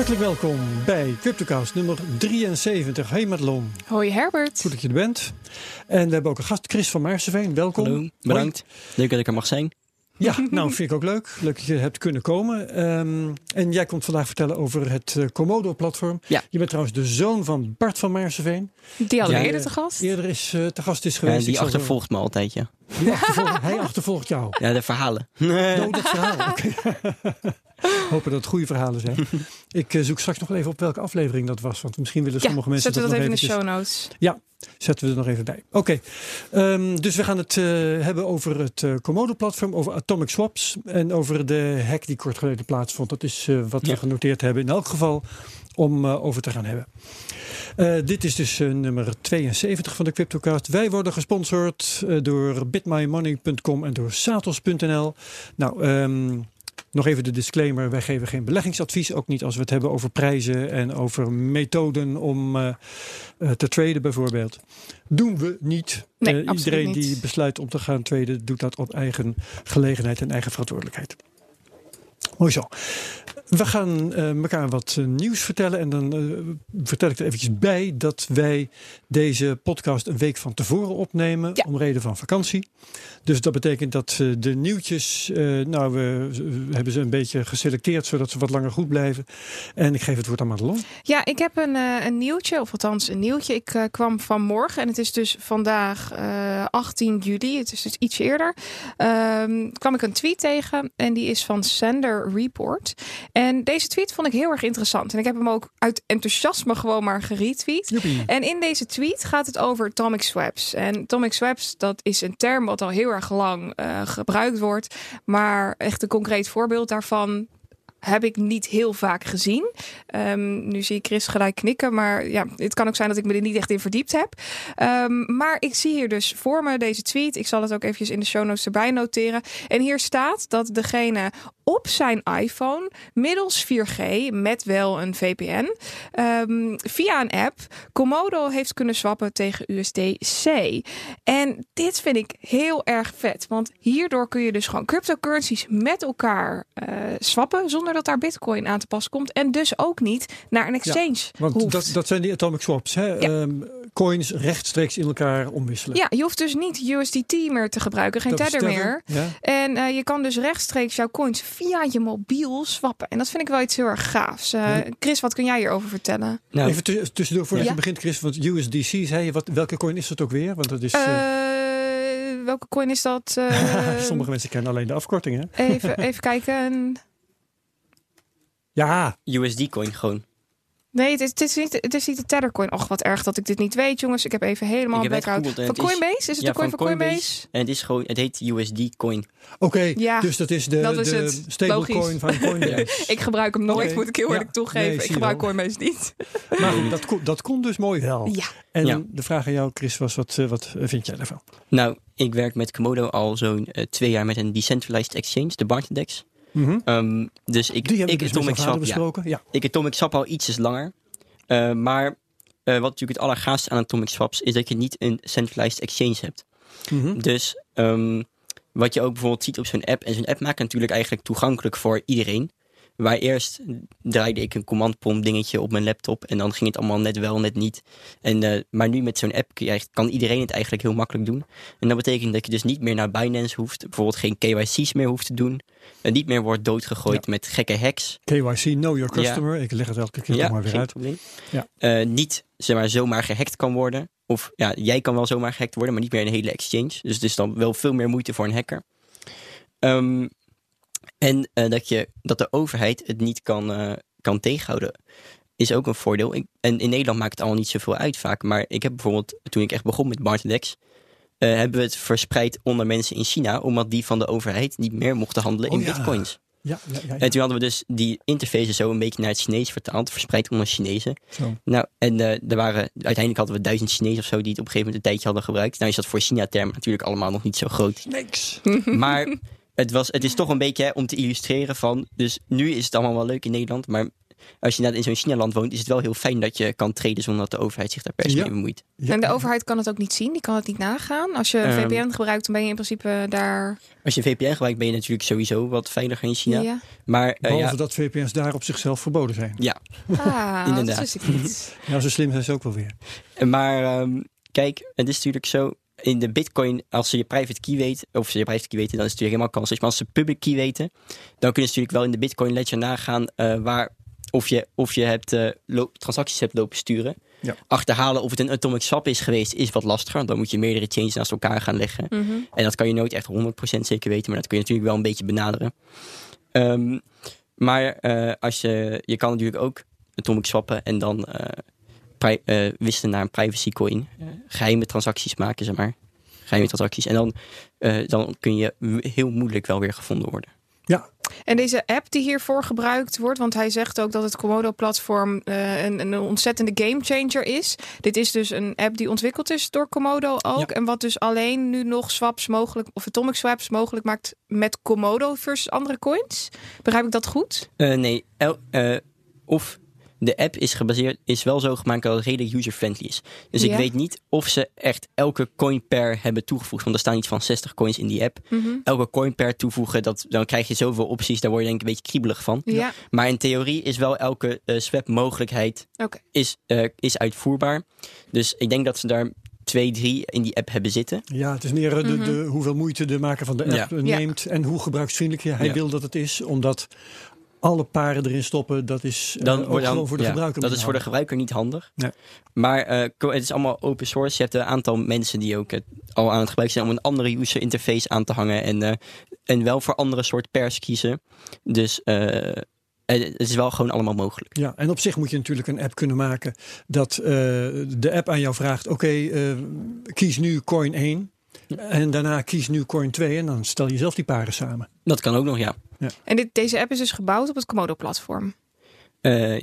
Hartelijk welkom bij CryptoCast nummer 73. Hey Madelon. Hoi Herbert. Goed dat je er bent. En we hebben ook een gast, Chris van Maarseveen. Welkom. Hallo, bedankt. Leuk dat ik er mag zijn. Ja, nou vind ik ook leuk. Leuk dat je hebt kunnen komen. Um, en jij komt vandaag vertellen over het uh, Komodo-platform. Ja. Je bent trouwens de zoon van Bart van Maarseveen. Die al ja, eerder te gast. Eerder is uh, te gast is geweest. Ja, die achtervolgt zo... me altijd, ja. Die achtervolgt, hij achtervolgt jou? Ja, de verhalen. Oh, dat verhaal. Okay. Hopen dat het goede verhalen zijn. Ik uh, zoek straks nog even op welke aflevering dat was. Want misschien willen sommige ja, mensen zetten dat we dat nog even eventjes... in de show notes. Ja, zetten we er nog even bij. Oké, okay. um, dus we gaan het uh, hebben over het uh, Komodo-platform, over Atomic Swaps en over de hack die kort geleden plaatsvond. Dat is uh, wat ja. we genoteerd hebben in elk geval om over te gaan hebben. Uh, dit is dus uh, nummer 72 van de CryptoCast. Wij worden gesponsord uh, door bitmymoney.com en door satos.nl. Nou, um, nog even de disclaimer: wij geven geen beleggingsadvies. Ook niet als we het hebben over prijzen en over methoden om uh, uh, te traden, bijvoorbeeld. Doen we niet. Nee, uh, iedereen niet. die besluit om te gaan traden, doet dat op eigen gelegenheid en eigen verantwoordelijkheid. Mooi zo. We gaan uh, elkaar wat uh, nieuws vertellen. En dan uh, vertel ik er eventjes bij dat wij deze podcast een week van tevoren opnemen. Ja. Om reden van vakantie. Dus dat betekent dat de nieuwtjes, nou we, hebben ze een beetje geselecteerd zodat ze wat langer goed blijven. En ik geef het woord aan Madelon. Ja, ik heb een, een nieuwtje, of althans een nieuwtje. Ik kwam vanmorgen en het is dus vandaag 18 juli. Het is dus iets eerder. Ehm, kwam ik een tweet tegen en die is van Sender Report. En deze tweet vond ik heel erg interessant. En ik heb hem ook uit enthousiasme gewoon maar geretweet. Joepie. En in deze tweet gaat het over atomic swaps. En atomic swaps, dat is een term wat al heel erg lang uh, gebruikt wordt. Maar echt een concreet voorbeeld daarvan heb ik niet heel vaak gezien. Um, nu zie ik Chris gelijk knikken, maar ja, het kan ook zijn dat ik me er niet echt in verdiept heb. Um, maar ik zie hier dus voor me deze tweet. Ik zal het ook eventjes in de show notes erbij noteren. En hier staat dat degene op zijn iPhone middels 4G met wel een VPN um, via een app Komodo heeft kunnen swappen tegen USDC. En dit vind ik heel erg vet, want hierdoor kun je dus gewoon cryptocurrencies met elkaar uh, swappen zonder dat daar Bitcoin aan te pas komt en dus ook niet naar een exchange. Ja, want hoeft. dat, dat zijn die atomic swaps, hè? Ja. Um, coins rechtstreeks in elkaar omwisselen. Ja, je hoeft dus niet USDT meer te gebruiken, geen tether meer. ja. En uh, je kan dus rechtstreeks jouw coins via je mobiel swappen. En dat vind ik wel iets heel erg gaafs. Uh, Ja. Chris, wat kun jij hierover vertellen? Nou, Even tuss- tussendoor voordat Ja. je begint, Chris. Want USDC, zei je, wat, welke coin is dat ook weer? Want dat is. eh, Uh, welke coin is dat? Uh, sommige mensen kennen alleen de afkortingen. hè? even, even kijken. Ja, USD-coin gewoon. Nee, het is, het is, niet, het is niet de Tethercoin. Och, wat erg dat ik dit niet weet, jongens. Ik heb even helemaal Ik heb blackout. Van het is- Coinbase? Is het ja, de coin van van Coinbase? En het is gewoon, het heet USD-coin. oké. Ja, dus dat is de, dat is de het. stablecoin van Coinbase. Ik gebruik hem nooit, moet ik heel Ja. eerlijk toegeven. Nee, ik gebruik wel. Coinbase niet. Maar goed, dat, kon, dat kon dus mooi wel. Ja. En Ja. de vraag aan jou, Chris, was: wat, eh, wat vind jij daarvan? Nou, ik werk met Komodo al zo'n eh, twee jaar met een decentralized exchange, de Mhm. Um, dus ik, Die ik dus Atomic ja, besproken. Ja. ik Atomic Swap al ietsjes langer. Uh, maar uh, wat natuurlijk het allergaafste aan Atomic Swaps is dat je niet een centralized exchange hebt. Mhm. Dus um, wat je ook bijvoorbeeld ziet op zo'n app. En zo'n app maakt natuurlijk eigenlijk toegankelijk voor iedereen. Waar eerst draaide ik een command prompt dingetje op mijn laptop. En dan ging het allemaal net wel, net niet. En, uh, maar nu met zo'n app kan iedereen het eigenlijk heel makkelijk doen. En dat betekent dat je dus niet meer naar Binance hoeft. Bijvoorbeeld geen KYC's meer hoeft te doen. En niet meer wordt doodgegooid met gekke hacks. KYC, Know Your Customer. Ik leg het elke keer toch maar weer uit. probleem. Ja. Eh, niet zeg maar, zomaar gehackt kan worden. Of ja, jij kan wel zomaar gehackt worden, maar niet meer een hele exchange. Dus het is dan wel veel meer moeite voor een hacker. Ehm, en eh, dat, je, dat de overheid het niet kan, eh, kan tegenhouden, is ook een voordeel. Ik, en in Nederland maakt het allemaal niet zoveel uit vaak. Maar ik heb bijvoorbeeld, toen ik echt begon met Bartedex, eh hebben we het verspreid onder mensen in China, omdat die van de overheid niet meer mochten handelen Oh in ja. bitcoins. Ja, ja. En toen hadden we dus die interface zo een beetje naar het Chinees vertaald, verspreid onder Chinezen. Zo. Nou, en eh, er waren, uiteindelijk hadden we duizend Chinezen of zo die het op een gegeven moment een tijdje hadden gebruikt. Nou is dat voor China-termen natuurlijk allemaal nog niet zo groot. Niks. Maar het, was, het is toch een beetje hè, om te illustreren van, dus nu is het allemaal wel leuk in Nederland, maar als je in zo'n China-land woont, is het wel heel fijn dat je kan treden zonder dat de overheid zich daar per se Ja. mee bemoeit. Ja. En de overheid kan het ook niet zien, die kan het niet nagaan. Als je Ehm. VPN gebruikt, dan ben je in principe daar. Als je VPN gebruikt, ben je natuurlijk sowieso wat veiliger in China. Ja. Maar eh, Behalve ja, dat VPN's daar op zichzelf verboden zijn. Ah, Inderdaad. dat niet. Ja, zo slim zijn ze ook wel weer. maar ehm, kijk, het is natuurlijk zo. In de Bitcoin, als ze je private key weten, of ze je private key weten, dan is het natuurlijk helemaal kansloos. Maar als ze public key weten, dan kunnen ze natuurlijk wel in de Bitcoin ledger nagaan eh, waar, of je, of je hebt, eh, lo- transacties hebt lopen sturen. Ja. Achterhalen of het een atomic swap is geweest, is wat lastiger. Want dan moet je meerdere chains naast elkaar gaan leggen. Mhm. En dat kan je nooit echt 100% zeker weten, maar dat kun je natuurlijk wel een beetje benaderen. Ehm, maar eh, als je, je kan natuurlijk ook atomic swappen en dan eh, pri- wisselen naar een privacy coin. Geheime transacties maken, zeg maar. Geheime transacties. En dan, eh, dan kun je heel moeilijk wel weer gevonden worden. En deze app die hiervoor gebruikt wordt, want hij zegt ook dat het Komodo-platform eh, een, een ontzettende gamechanger is. Dit is dus een app die ontwikkeld is door Komodo ook. Ja. En wat dus alleen nu nog swaps mogelijk, of atomic swaps mogelijk maakt met Komodo versus andere coins. Begrijp ik dat goed? Eh, nee, el- eh, of de app is gebaseerd, is wel zo gemaakt dat het redelijk user-friendly is. Dus Ja. ik weet niet of ze echt elke coin pair hebben toegevoegd. Want er staan iets van 60 coins in die app. Mhm. elke coin pair toevoegen, dat, dan krijg je zoveel opties. Daar word je denk ik een beetje kriebelig van. Ja, Maar in theorie is wel elke eh, swap mogelijkheid is, eh, is uitvoerbaar. Dus ik denk dat ze daar twee, drie in die app hebben zitten. Ja, het is meer eh, de, Mhm. de, hoeveel moeite de maker van de app Ja. Ja. neemt en hoe gebruiksvriendelijk hij Ja. wil dat het is. Omdat alle paren erin stoppen, dat is eh, Dan voor de ja, gebruiker. Dat is voor de niet gebruiker niet handig. Nee. Maar eh, het is allemaal open source. Je hebt een aantal mensen die ook het al aan het gebruiken zijn om een andere user interface aan te hangen. En, eh, en wel voor andere soort pairs kiezen. Dus eh, het is wel gewoon allemaal mogelijk. Ja, en op zich moet je natuurlijk een app kunnen maken dat eh, de app aan jou vraagt: oké, eh, kies nu coin 1 en daarna kies nu coin 2 en dan stel je zelf die paren samen. Dat kan ook nog, ja. En dit, deze app is dus gebouwd op het Komodo-platform. Eh,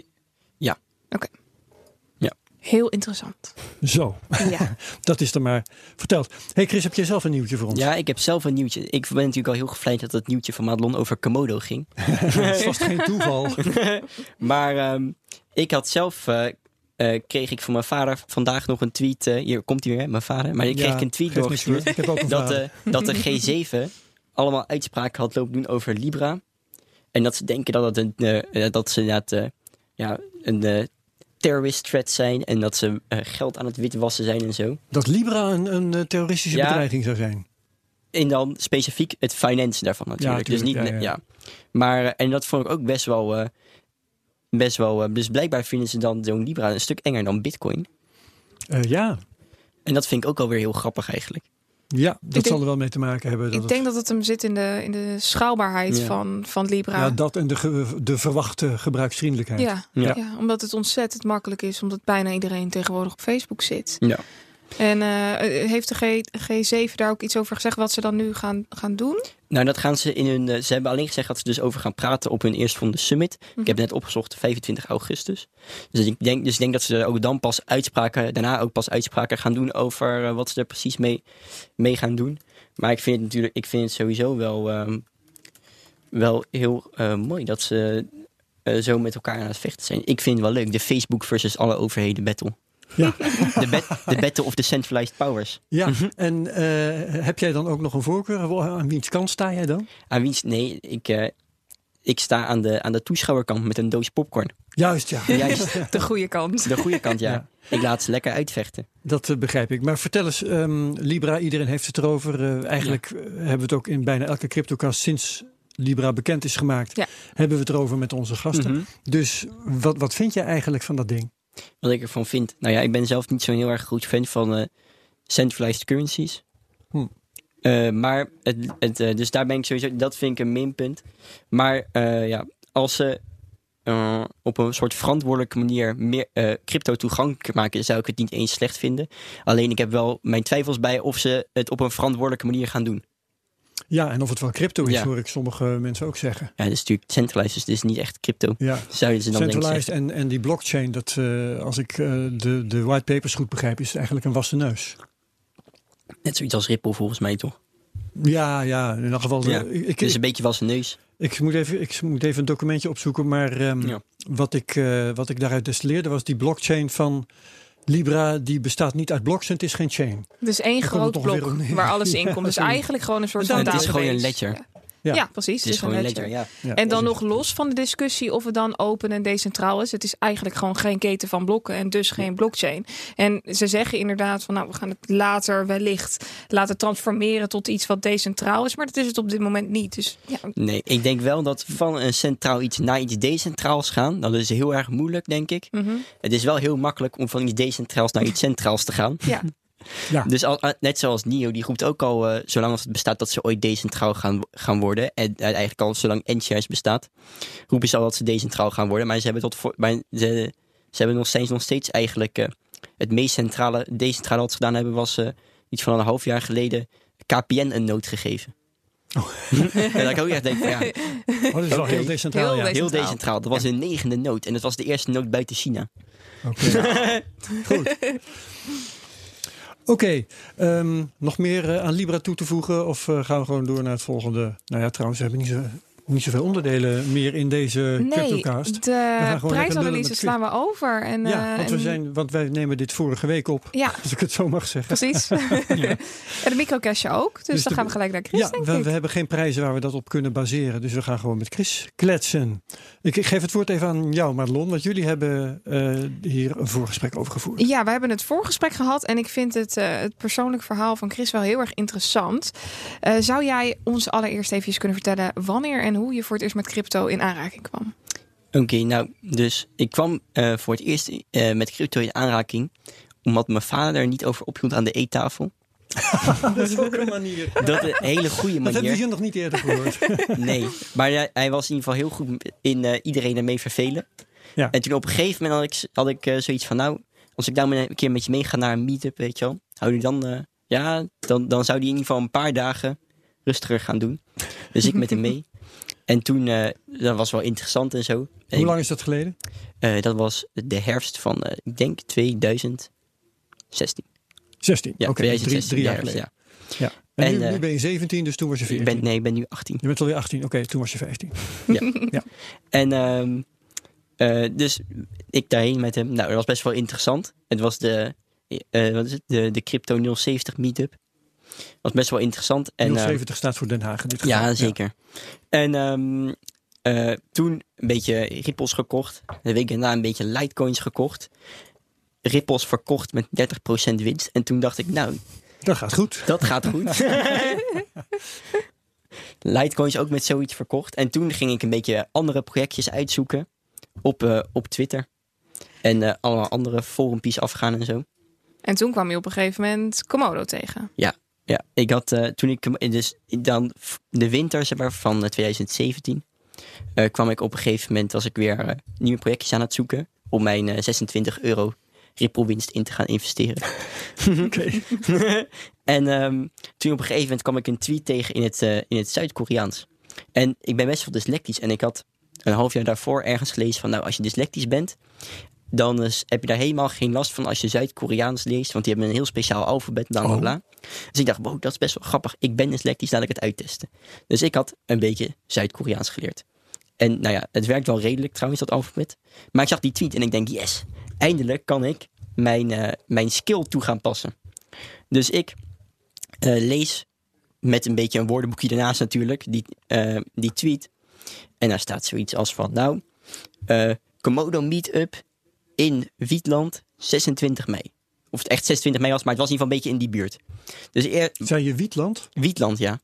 Heel interessant. Zo, Ja. dat is er maar verteld. Hey Chris, heb jij zelf een nieuwtje voor ons? ja, ik heb zelf een nieuwtje. Ik ben natuurlijk al heel gevleid dat het nieuwtje van Madelon over Komodo ging. Dat is vast geen toeval. maar ehm, ik had zelf, eh, eh, kreeg ik van mijn vader vandaag nog een tweet. eh, hier komt hij weer, hè, mijn vader. Maar ik kreeg Ja, ik een tweet geeft niks doorgestuurd. hoor. Ik heb ook een dat, dat de G7 allemaal uitspraken had lopen doen over Libra. En dat ze denken dat, het een, eh, eh, dat ze inderdaad eh, ja, een terrorist threat zijn. En dat ze geld aan het witwassen zijn en zo. Dat Libra een, een terroristische Ja. bedreiging zou zijn. En dan specifiek het finance daarvan natuurlijk. dus tuurlijk, niet, ja, ja. Maar, en dat vond ik ook best wel... best wel dus blijkbaar vinden ze dan zo'n Libra een stuk enger dan Bitcoin. Ja. En dat vind ik ook alweer heel grappig eigenlijk. Ja, dat denk- zal er wel mee te maken hebben. Dat Ik het- denk dat het hem zit in de, in de schaalbaarheid Ja. van, van Libra. ja, dat en de, ge- de verwachte gebruiksvriendelijkheid. Ja, Ja. ja. omdat het ontzettend makkelijk is, omdat bijna iedereen tegenwoordig op Facebook zit. Ja. En eh, heeft de G, G7 daar ook iets over gezegd wat ze dan nu gaan, gaan doen? Nou, dat gaan ze in hun. eh, ze hebben alleen gezegd dat ze dus over gaan praten op hun eerstvolgende summit. Mhm. Ik heb net opgezocht, 25 augustus. Dus ik denk, dus ik denk dat ze ook dan pas uitspraken, daarna ook pas uitspraken gaan doen over eh, wat ze er precies mee, mee gaan doen. Maar ik vind het natuurlijk, ik vind het sowieso wel, ehm, wel heel eh, mooi dat ze eh, zo met elkaar aan het vechten zijn. Ik vind het wel leuk, de Facebook versus alle overheden battle. Ja. De, bat- de battle of the centralized powers. Ja, Mhm. en eh, heb jij dan ook nog een voorkeur? Aan wiens kant sta jij dan? Aan wiens, nee, ik, eh, ik sta aan de, aan de toeschouwerkant met een doos popcorn. Juist, ja. Juist. De goede kant. De goede kant, ja. Ja. Ik laat ze lekker uitvechten. Dat eh, begrijp ik. Maar vertel eens, ehm, Libra, iedereen heeft het erover. Eh, eigenlijk hebben we het ook in bijna elke CryptoCast sinds Libra bekend is gemaakt. Ja. Hebben we het erover met onze gasten. Mhm. Dus wat, wat vind jij eigenlijk van dat ding? Wat ik ervan vind. Nou ja, ik ben zelf niet zo'n heel erg groot fan van eh, centralized currencies. Hm. Eh, maar, het, het, eh, dus daar ben ik sowieso, dat vind ik een minpunt. Maar ja, als ze op een soort verantwoordelijke manier meer crypto toegankelijk maken, zou ik het niet eens slecht vinden. Alleen ik heb wel mijn twijfels bij of ze het op een verantwoordelijke manier gaan doen. Ja, en of het wel crypto is, Ja. hoor ik sommige mensen ook zeggen. Ja, dat is natuurlijk centralized, dus dit is niet echt crypto. Ja. Zouden ze dan Centralized en, en die blockchain, dat, eh, als ik eh, de, de whitepapers goed begrijp, is eigenlijk een wassen neus. Net zoiets als Ripple volgens mij toch? Ja, ja, in elk geval. Ja, eh, ik, Dus een beetje zijn neus. ik, moet even, ik moet even een documentje opzoeken, maar ehm, Ja. wat, ik, eh, wat ik daaruit destilleerde was die blockchain van Libra, die bestaat niet uit blocks en het is geen chain. Dus één het groot blok waar alles in komt. Dus eigenlijk gewoon een soort Het van is database. gewoon een ledger. Ja, Ja. precies. Het is gewoon een ledger, ja. Ja, En dan precies. nog los van de discussie of het dan open en decentraal is. Het is eigenlijk gewoon geen keten van blokken en dus geen blockchain. En ze zeggen inderdaad van nou, we gaan het later wellicht laten transformeren tot iets wat decentraal is. Maar dat is het op dit moment niet. Dus ja, Nee, ik denk wel dat van een centraal iets naar iets decentraals gaan, dat is heel erg moeilijk, denk ik. mhm. Het is wel heel makkelijk om van iets decentraals naar iets centraals te gaan. ja. Ja. Dus al, net zoals NIO, die roept ook al, eh, zolang als het bestaat, dat ze ooit decentraal gaan, gaan worden. En eh, eigenlijk al zolang NCRS bestaat, roepen ze al dat ze decentraal gaan worden. Maar ze hebben, tot voor, maar ze, ze hebben nog steeds, nog steeds eigenlijk eh, het meest centrale, decentrale wat ze gedaan hebben, was eh, iets van een half jaar geleden KPN een noot gegeven. en dat ik ook echt denk, van, ja, Oh, dat is wel heel decentraal. Heel ja. decentraal. heel decentraal. Dat was een negende noot en dat was de eerste noot buiten China. Oké. Goed. Oké, ehm, nog meer eh, aan Libra toe te voegen? Of eh, gaan we gewoon door naar het volgende? Nou ja, trouwens, we hebben niet, zo, niet zoveel onderdelen meer in deze Nee, CryptoCast. de prijsanalyse slaan we over. En, ja, eh, want, we en- zijn, want wij nemen dit vorige week op, Ja, als ik het zo mag zeggen. precies. en de microcashje ook. Dus, Dus dan de- gaan we gelijk naar Chris, Ja, denk we, ik. we hebben geen prijzen waar we dat op kunnen baseren. Dus we gaan gewoon met Chris kletsen. Ik, ik geef het woord even aan jou, Madelon. Want jullie hebben eh, hier een voorgesprek over gevoerd. Ja, we hebben het voorgesprek gehad en ik vind het, eh, het persoonlijk verhaal van Chris wel heel erg interessant. Zou jij ons allereerst even kunnen vertellen wanneer en hoe je voor het eerst met crypto in aanraking kwam? Oké, nou, dus ik kwam eh, voor het eerst eh, met crypto in aanraking, omdat mijn vader er niet over ophield aan de eettafel. Dat is ook een manier. Dat is een hele goede Dat hebben we manier. hier nog niet eerder gehoord. Nee, maar hij, hij was in ieder geval heel goed in eh, iedereen ermee vervelen. Ja. En toen op een gegeven moment had ik, had ik eh, zoiets van, nou, als ik nou een keer met je meega naar een meetup, weet je wel, hou je dan, eh, ja, dan, dan zou die in ieder geval een paar dagen rustiger gaan doen. Dus ik met hem mee. En toen, eh, dat was wel interessant en zo. En, Hoe lang is dat geleden? eh, dat was de herfst van, eh, ik denk 2016. 16. Ja, Oké, drie, 2016. drie jaar de herfst, geleden. ja. Ja. En, En, nu, nu ben je 17, dus toen was je Ik 14. ben, nee, ik ben nu 18. Je bent alweer 18. Oké, toen was je 15. En ehm, eh, dus ik daarheen met hem. Nou, dat was best wel interessant. Het was de, wat is het? De, de Crypto 070 meetup. Was best wel interessant. En, ehm, 070 staat voor Den Haag in dit geval. ja, zeker. En ehm, eh, toen een beetje Ripples gekocht. De week daarna een beetje Litecoins gekocht. Ripples verkocht met 30% winst. En toen dacht ik, nou, Dat gaat goed. dat gaat goed. Litecoins ook met zoiets verkocht. En toen ging ik een beetje andere projectjes uitzoeken op, eh, op Twitter. En eh allemaal andere forumpjes afgaan en zo. En toen kwam je op een gegeven moment Komodo tegen. Ja, ik had eh, toen ik dus dan de winter zeg maar, van eh, 2017 eh, kwam ik op een gegeven moment was ik weer eh, nieuwe projectjes aan het zoeken om mijn eh, 26 euro Ripple winst in te gaan investeren. Oké. en ehm, toen op een gegeven moment kwam ik een tweet tegen in het, eh, in het Zuid-Koreaans. En ik ben best wel dyslectisch en ik had een half jaar daarvoor ergens gelezen van nou als je dyslectisch bent dan is- heb je daar helemaal geen last van als je Zuid-Koreaans leest. Want die hebben een heel speciaal alfabet, bla bla Oh. bla. Dus ik dacht, wow, dat is best wel grappig. Ik ben dyslectisch, laat ik het uittesten. Dus ik had een beetje Zuid-Koreaans geleerd. En nou ja, het werkt wel redelijk trouwens, dat alfabet. Maar ik zag die tweet en ik denk, yes, eindelijk kan ik mijn, eh, mijn skill toe gaan passen. Dus ik eh, lees met een beetje een woordenboekje ernaast natuurlijk, die, eh, die tweet. En daar staat zoiets als van, nou, Komodo Meetup in Wietland 26 mei. Of het echt 26 mei was, maar het was in ieder geval een beetje in die buurt. Dus eer, Zei je Wietland? Wietland, ja.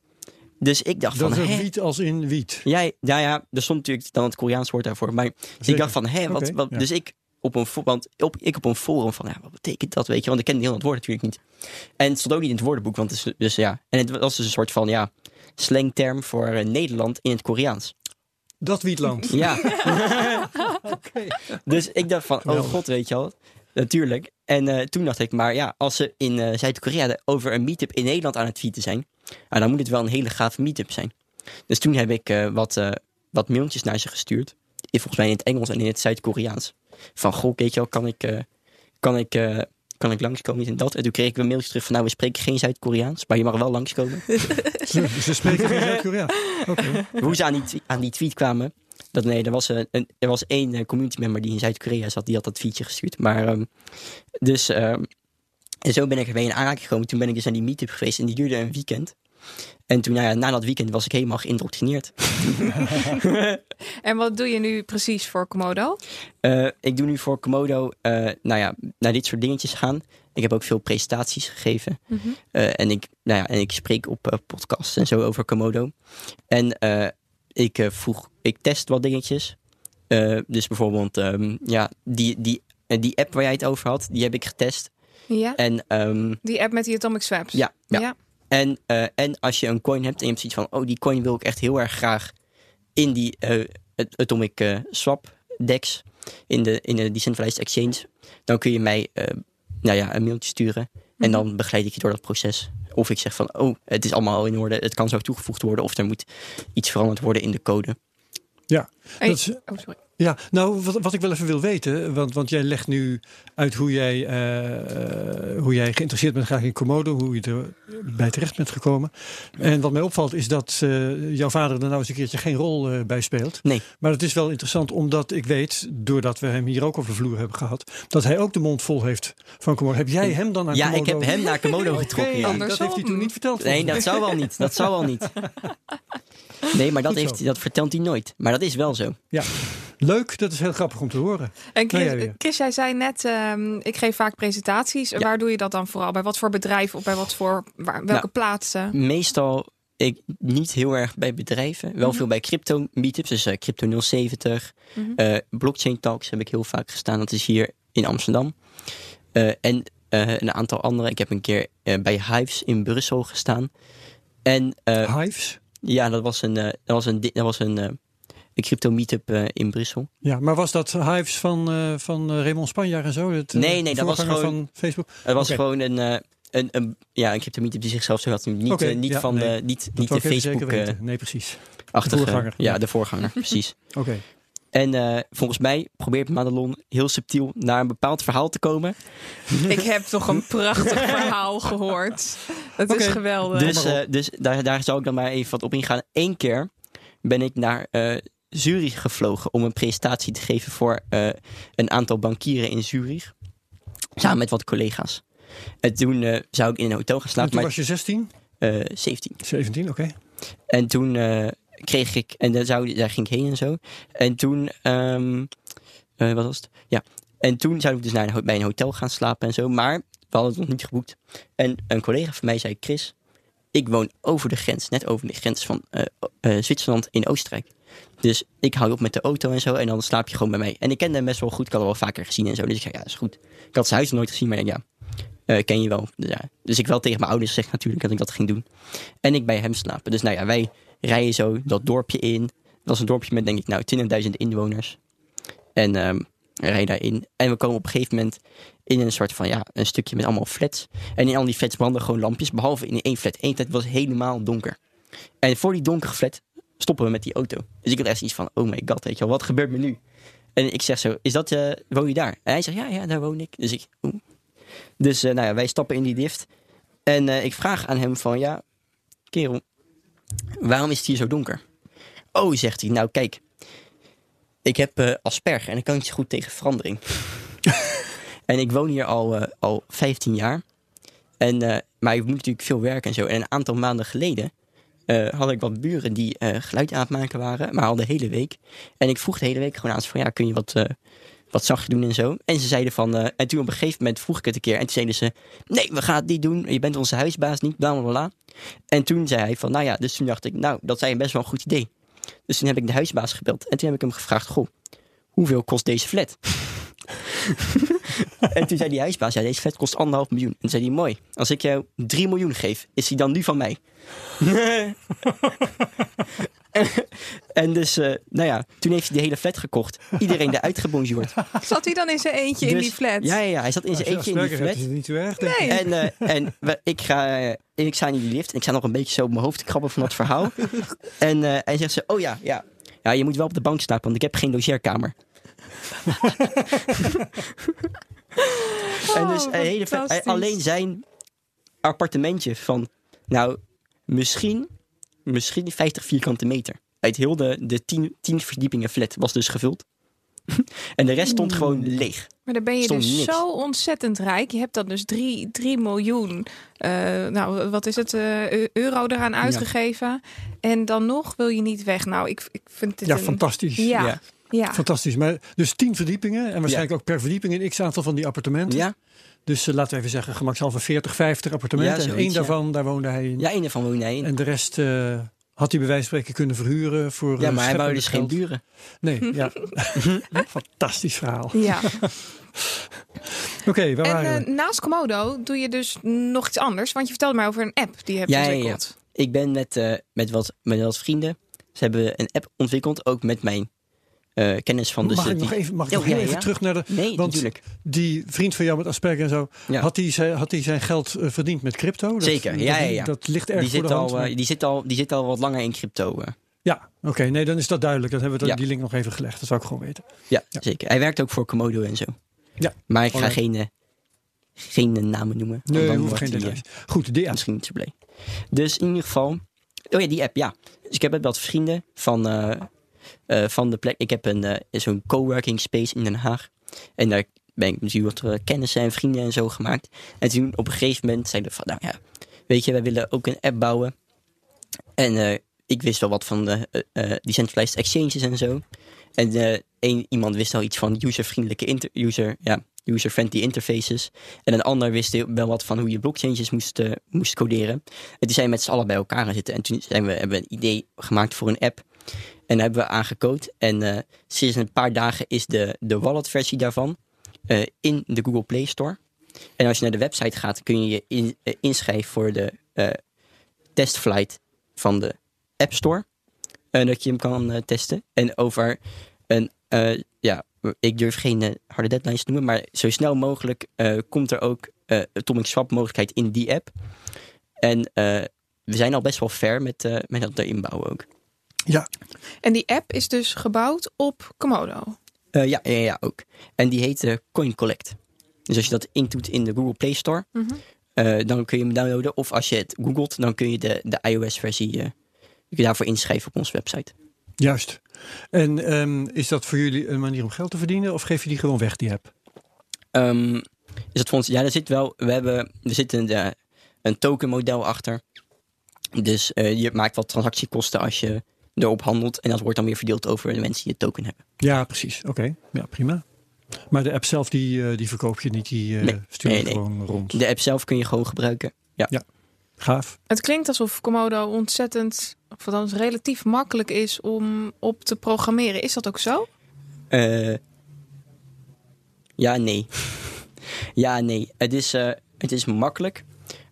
Dus ik dacht Dat van, is hè? wiet als in wiet. Ja, ja, ja, er stond natuurlijk dan het Koreaans woord daarvoor. Maar dus ik dacht van, hé, wat, Oké, wat ja. dus ik op een, want op, ik op een forum van, ja, wat betekent dat, weet je? Want ik kende heel het woord natuurlijk niet. En het stond ook niet in het woordenboek, want het is, dus ja. En het was dus een soort van, ja, slangterm voor eh, Nederland in het Koreaans. Dat Wietland. Ja. Oké. Dus ik dacht van, oh god, weet je wel. Natuurlijk. En eh, toen dacht ik, maar ja, als ze in eh, Zuid-Korea over een meetup in Nederland aan het tweeten zijn, nou, dan moet het wel een hele gave meetup zijn. Dus toen heb ik eh, wat, eh, wat mailtjes naar ze gestuurd. Volgens mij in het Engels en in het Zuid-Koreaans. Van, goh, weet je wel, kan ik, eh, kan ik, eh, kan ik langskomen, en dat. En toen kreeg ik een mailtje terug van, nou, we spreken geen Zuid-Koreaans, maar je mag wel langskomen. Ze, ze spreken geen Zuid-Korea. Oké. Hoe ze aan die, aan die tweet kwamen, dat nee, er was, een, een- er was één eh, community member die in Zuid-Korea zat, die had dat tweetje gestuurd. Maar, ehm, dus, ehm, en zo ben ik ermee in aanraking gekomen. Toen ben ik dus aan die meetup geweest en die duurde een weekend. En toen, nou ja, na dat weekend was ik helemaal geïndoctrineerd. En wat doe je nu precies voor Komodo? Eh, ik doe nu voor Komodo, eh, nou ja, naar dit soort dingetjes gaan. Ik heb ook veel presentaties gegeven. Mhm. Eh, en, ik, nou ja, en ik spreek op podcasts en zo over Komodo. En ik vroeg, ik test wat dingetjes. Dus bijvoorbeeld, ehm, ja, die, die, die app waar jij het over had, die heb ik getest. Ja. En, ehm, Die app met die Atomic Swaps. ja, ja. Ja. En, eh, en als je een coin hebt en je hebt zoiets van, oh, die coin wil ik echt heel erg graag in die eh, het Atomic eh, Swap DEX, in de, in de Decentralized Exchange, dan kun je mij eh, nou ja, een mailtje sturen. En dan begeleid ik je door dat proces. Of ik zeg van, oh, het is allemaal al in orde, het kan zo toegevoegd worden, of er moet iets veranderd worden in de code. Ja, Hey, dat is, Oh, sorry. Ja, nou, wat, wat ik wel even wil weten, want, want jij legt nu uit hoe jij, eh, hoe jij geïnteresseerd bent graag in Komodo, hoe je erbij terecht bent gekomen. En wat mij opvalt is dat eh, jouw vader er nou eens een keertje geen rol eh, bij speelt. Nee. Maar het is wel interessant omdat ik weet, doordat we hem hier ook over de vloer hebben gehad, dat hij ook de mond vol heeft van Komodo. Heb jij hem dan naar ja, Komodo? ik heb hem naar Komodo getrokken. Ja. dat heeft hij toen niet verteld. Nee, dat zou wel niet. Dat zou wel niet. Nee, maar dat, heeft, dat vertelt hij nooit. Maar dat is wel zo. Ja, leuk. Dat is heel grappig om te horen. En Chris, Nou. Chris, jij zei net, ehm, ik geef vaak presentaties. Waar doe je dat dan vooral? Bij wat voor bedrijven of bij wat voor, waar, welke Nou, plaatsen? Meestal ik, niet heel erg bij bedrijven. Wel veel bij crypto meetups. Dus eh, Crypto 070. Mhm. eh, blockchain talks heb ik heel vaak gestaan. Dat is hier in Amsterdam. Eh, en eh, een aantal andere. Ik heb een keer bij Hives in Brussel gestaan. En eh, Hives. ja, dat was een, eh, dat was een, dat was een, een crypto meetup eh, in Brussel. Ja, maar was dat Hives van, eh, van eh, Raymond Spanjaar en zo? Het, Nee, nee, dat was gewoon- van Facebook. Het was gewoon een, eh, een, een, ja, een crypto meetup die zichzelf zo had. Niet, niet ja, van nee. de, niet, Dat niet de Facebook weten. Nee, precies. achtige voorganger. Ja, de voorganger, precies. Oké. En eh, volgens mij probeert Madelon heel subtiel naar een bepaald verhaal te komen. Ik heb toch een prachtig verhaal gehoord. Het is geweldig. Dus, eh, dus daar, daar zou ik dan maar even wat op ingaan. Eén keer ben ik naar eh, Zurich gevlogen om een presentatie te geven voor eh, een aantal bankieren in Zurich. Samen met wat collega's. En toen eh, zou ik in een hotel gaan En slapen, toen maar was je 16? eh 17. 17, oké. En toen eh, kreeg ik, en daar, zou, daar ging ik heen en zo. En toen, ehm, eh, wat was het? Ja. En toen zou ik dus naar een, bij een hotel gaan slapen en zo. Maar we hadden het nog niet geboekt. En een collega van mij zei: Chris, ik woon over de grens, net over de grens van eh, eh, Zwitserland in Oostenrijk. Dus ik hou op met de auto en zo. En dan slaap je gewoon bij mij. En ik kende hem best wel goed. Ik had hem wel vaker gezien en zo. Dus ik zei: Ja, is goed. Ik had zijn huis nooit gezien, maar ik denk, ja. eh, ken je wel. Dus, dus ik wel tegen mijn ouders gezegd natuurlijk dat ik dat ging doen. En ik bij hem slapen. Dus nou ja, wij rijden zo dat dorpje in. Dat was een dorpje met denk ik nou 20.000 inwoners. En we rijden daarin. En we komen op een gegeven moment in een soort van ja, een stukje met allemaal flats. En in al die flats branden gewoon lampjes. Behalve in één flat. Eén flat was helemaal donker. En voor die donkere flat stoppen we met die auto. Dus ik had echt iets van, oh my god, weet je wel, wat gebeurt me nu? En ik zeg zo, is dat, eh, woon je daar? En hij zegt, ja, ja, daar woon ik. Dus ik, oeh. Dus eh, nou ja, wij stappen in die lift. En eh, ik vraag aan hem van, ja, kerel, waarom is het hier zo donker? Oh, zegt hij, nou kijk, ik heb asperger en ik kan niet zo goed tegen verandering. En ik woon hier al, eh, al 15 jaar. En, eh, maar ik moet natuurlijk veel werken en zo. En een aantal maanden geleden eh, had ik wat buren die geluid aan het maken waren, maar al de hele week. En ik vroeg de hele week gewoon aan ze van, ja, kun je wat, wat zachtjes doen en zo. En ze zeiden van, en toen op een gegeven moment vroeg ik het een keer. En toen zeiden ze, nee, we gaan het niet doen. Je bent onze huisbaas niet, bla bla bla. En toen zei hij van, nou ja, dus toen dacht ik, nou, dat zei best wel een goed idee. Dus toen heb ik de huisbaas gebeld. En toen heb ik hem gevraagd, goh, hoeveel kost deze flat? en toen zei die huisbaas, ja, deze flat kost anderhalf miljoen. En toen zei hij, mooi, als ik jou 3 miljoen geef, is die dan nu van mij? en dus, eh, nou ja, toen heeft hij de hele flat gekocht. Iedereen eruit gebonjourd. Zat hij dan in zijn eentje in Dus- die flat? Ja, ja, ja, hij zat in Als zijn je eentje in die flat. is het niet zo erg, denk ik. Nee. En, eh, en we- ik, ga, eh, ik sta in die lift en ik sta nog een beetje zo op mijn hoofd te krabben van dat verhaal. en eh, hij zegt ze, oh ja, ja, ja, je moet wel op de bank slapen, want ik heb geen logeerkamer. en dus Oh, een hele, ve- fantastisch. alleen zijn appartementje van, nou, misschien, misschien 50 vierkante meter. Uit heel de, de 10, 10 verdiepingen flat was dus gevuld. en de rest stond gewoon leeg. Maar dan ben je Stond dus niks. zo ontzettend rijk. Je hebt dan dus 3, 3 miljoen, eh, nou wat is het, eh, eu- euro eraan uitgegeven. En dan nog wil je niet weg. Nou, ik, ik vind dit Ja, een... fantastisch. Ja, Ja. Ja. Fantastisch. Maar dus tien verdiepingen en waarschijnlijk ook per verdieping een x aantal van die appartementen. Ja, Dus eh, laten we even zeggen, gemakshalve 40, 50 appartementen. Ja, en één ja. daarvan, daar woonde hij in. ja een ervan woonde hij in. En de rest eh, had hij bij wijze van spreken kunnen verhuren voor Ja, eh, maar hij wou dus geen buren. Nee, ja. Fantastisch verhaal. ja. Oké, waar En waren we? eh, naast Komodo doe je dus nog iets anders. Want je vertelde mij over een app die je hebt Ja, ja, ja. ontwikkeld. Ik ben met, eh, met, wat, met wat vrienden, ze hebben een app ontwikkeld, ook met mijn eh, kennis van... Dus mag de- ik nog die- even, mag ik Oh, nog heel ja, even ja. terug naar de... Nee, want natuurlijk. Die vriend van jou met Asperger en zo, Ja. had, hij zijn, had zijn geld eh, verdiend met crypto? Dat- Zeker, ja, ja, ja. Dat ligt erg Die voor zit, de hand. al, eh, maar- die, zit al, die zit al wat langer in crypto. Ja, oké. nee, dan is dat duidelijk. Dan hebben we die link nog even gelegd. Dat zou ik gewoon weten. Ja, zeker. Hij werkt ook voor Komodo en zo. Ja. Maar ik ga geen, geen namen noemen. Nee, dan hoeft geen details. Goed, de app. misschien niet zo blij. Dus in ieder geval... Oh ja, die app, ja. Dus ik heb met wat vrienden van, eh, van de plek... Ik heb een eh, zo'n coworking space in Den Haag. En daar ben ik natuurlijk wat eh, kennissen en vrienden en zo gemaakt. En toen op een gegeven moment zeiden we van... Nou ja, weet je, wij willen ook een app bouwen. En ik wist wel wat van de decentralized exchanges en zo. En iemand wist al iets van uservriendelijke inter, user, ja, user-friendly interfaces. En een ander wist wel wat van hoe je blockchains moest, moest coderen. En toen zijn met z'n allen bij elkaar gaan zitten. En toen zijn we, hebben we een idee gemaakt voor een app. En hebben we aangecode. En eh, sinds een paar dagen is de, de wallet-versie daarvan eh, in de Google Play Store. En als je naar de website gaat, kun je je eh, inschrijven voor de testflight van de App Store. En dat je hem kan testen. En over een, ja, ik durf geen harde deadlines te noemen, maar zo snel mogelijk komt er ook eh atomic swap mogelijkheid in die app. En we zijn al best wel ver met, met dat bouwen ook. Ja, En die app is dus gebouwd op Komodo. Eh, ja, ja, ja, ook. En die heet eh, Coin Collect. Dus als je dat intoet in de Google Play Store, Mhm. eh, dan kun je hem downloaden. Of als je het googelt, dan kun je de, de iOS-versie eh, je kunt daarvoor inschrijven op onze website. juist. En ehm, is dat voor jullie een manier om geld te verdienen? Of geef je die gewoon weg, die app? Ehm, is dat voor ons? Ja, er zit wel. We hebben, er zit een, een token model achter. Dus eh, je maakt wat transactiekosten als je erop handelt. En dat wordt dan weer verdeeld over de mensen die het token hebben. Ja, precies. Oké, ja, prima. Maar de app zelf, die, eh, die verkoop je niet. Die eh Nee, stuur je nee, nee. gewoon rond. De app zelf kun je gewoon gebruiken. Ja. Gaaf. Het klinkt alsof Komodo ontzettend, of althans relatief makkelijk is om op te programmeren. Is dat ook zo? Eh, ja, nee. ja, nee. Het is, eh, het is makkelijk.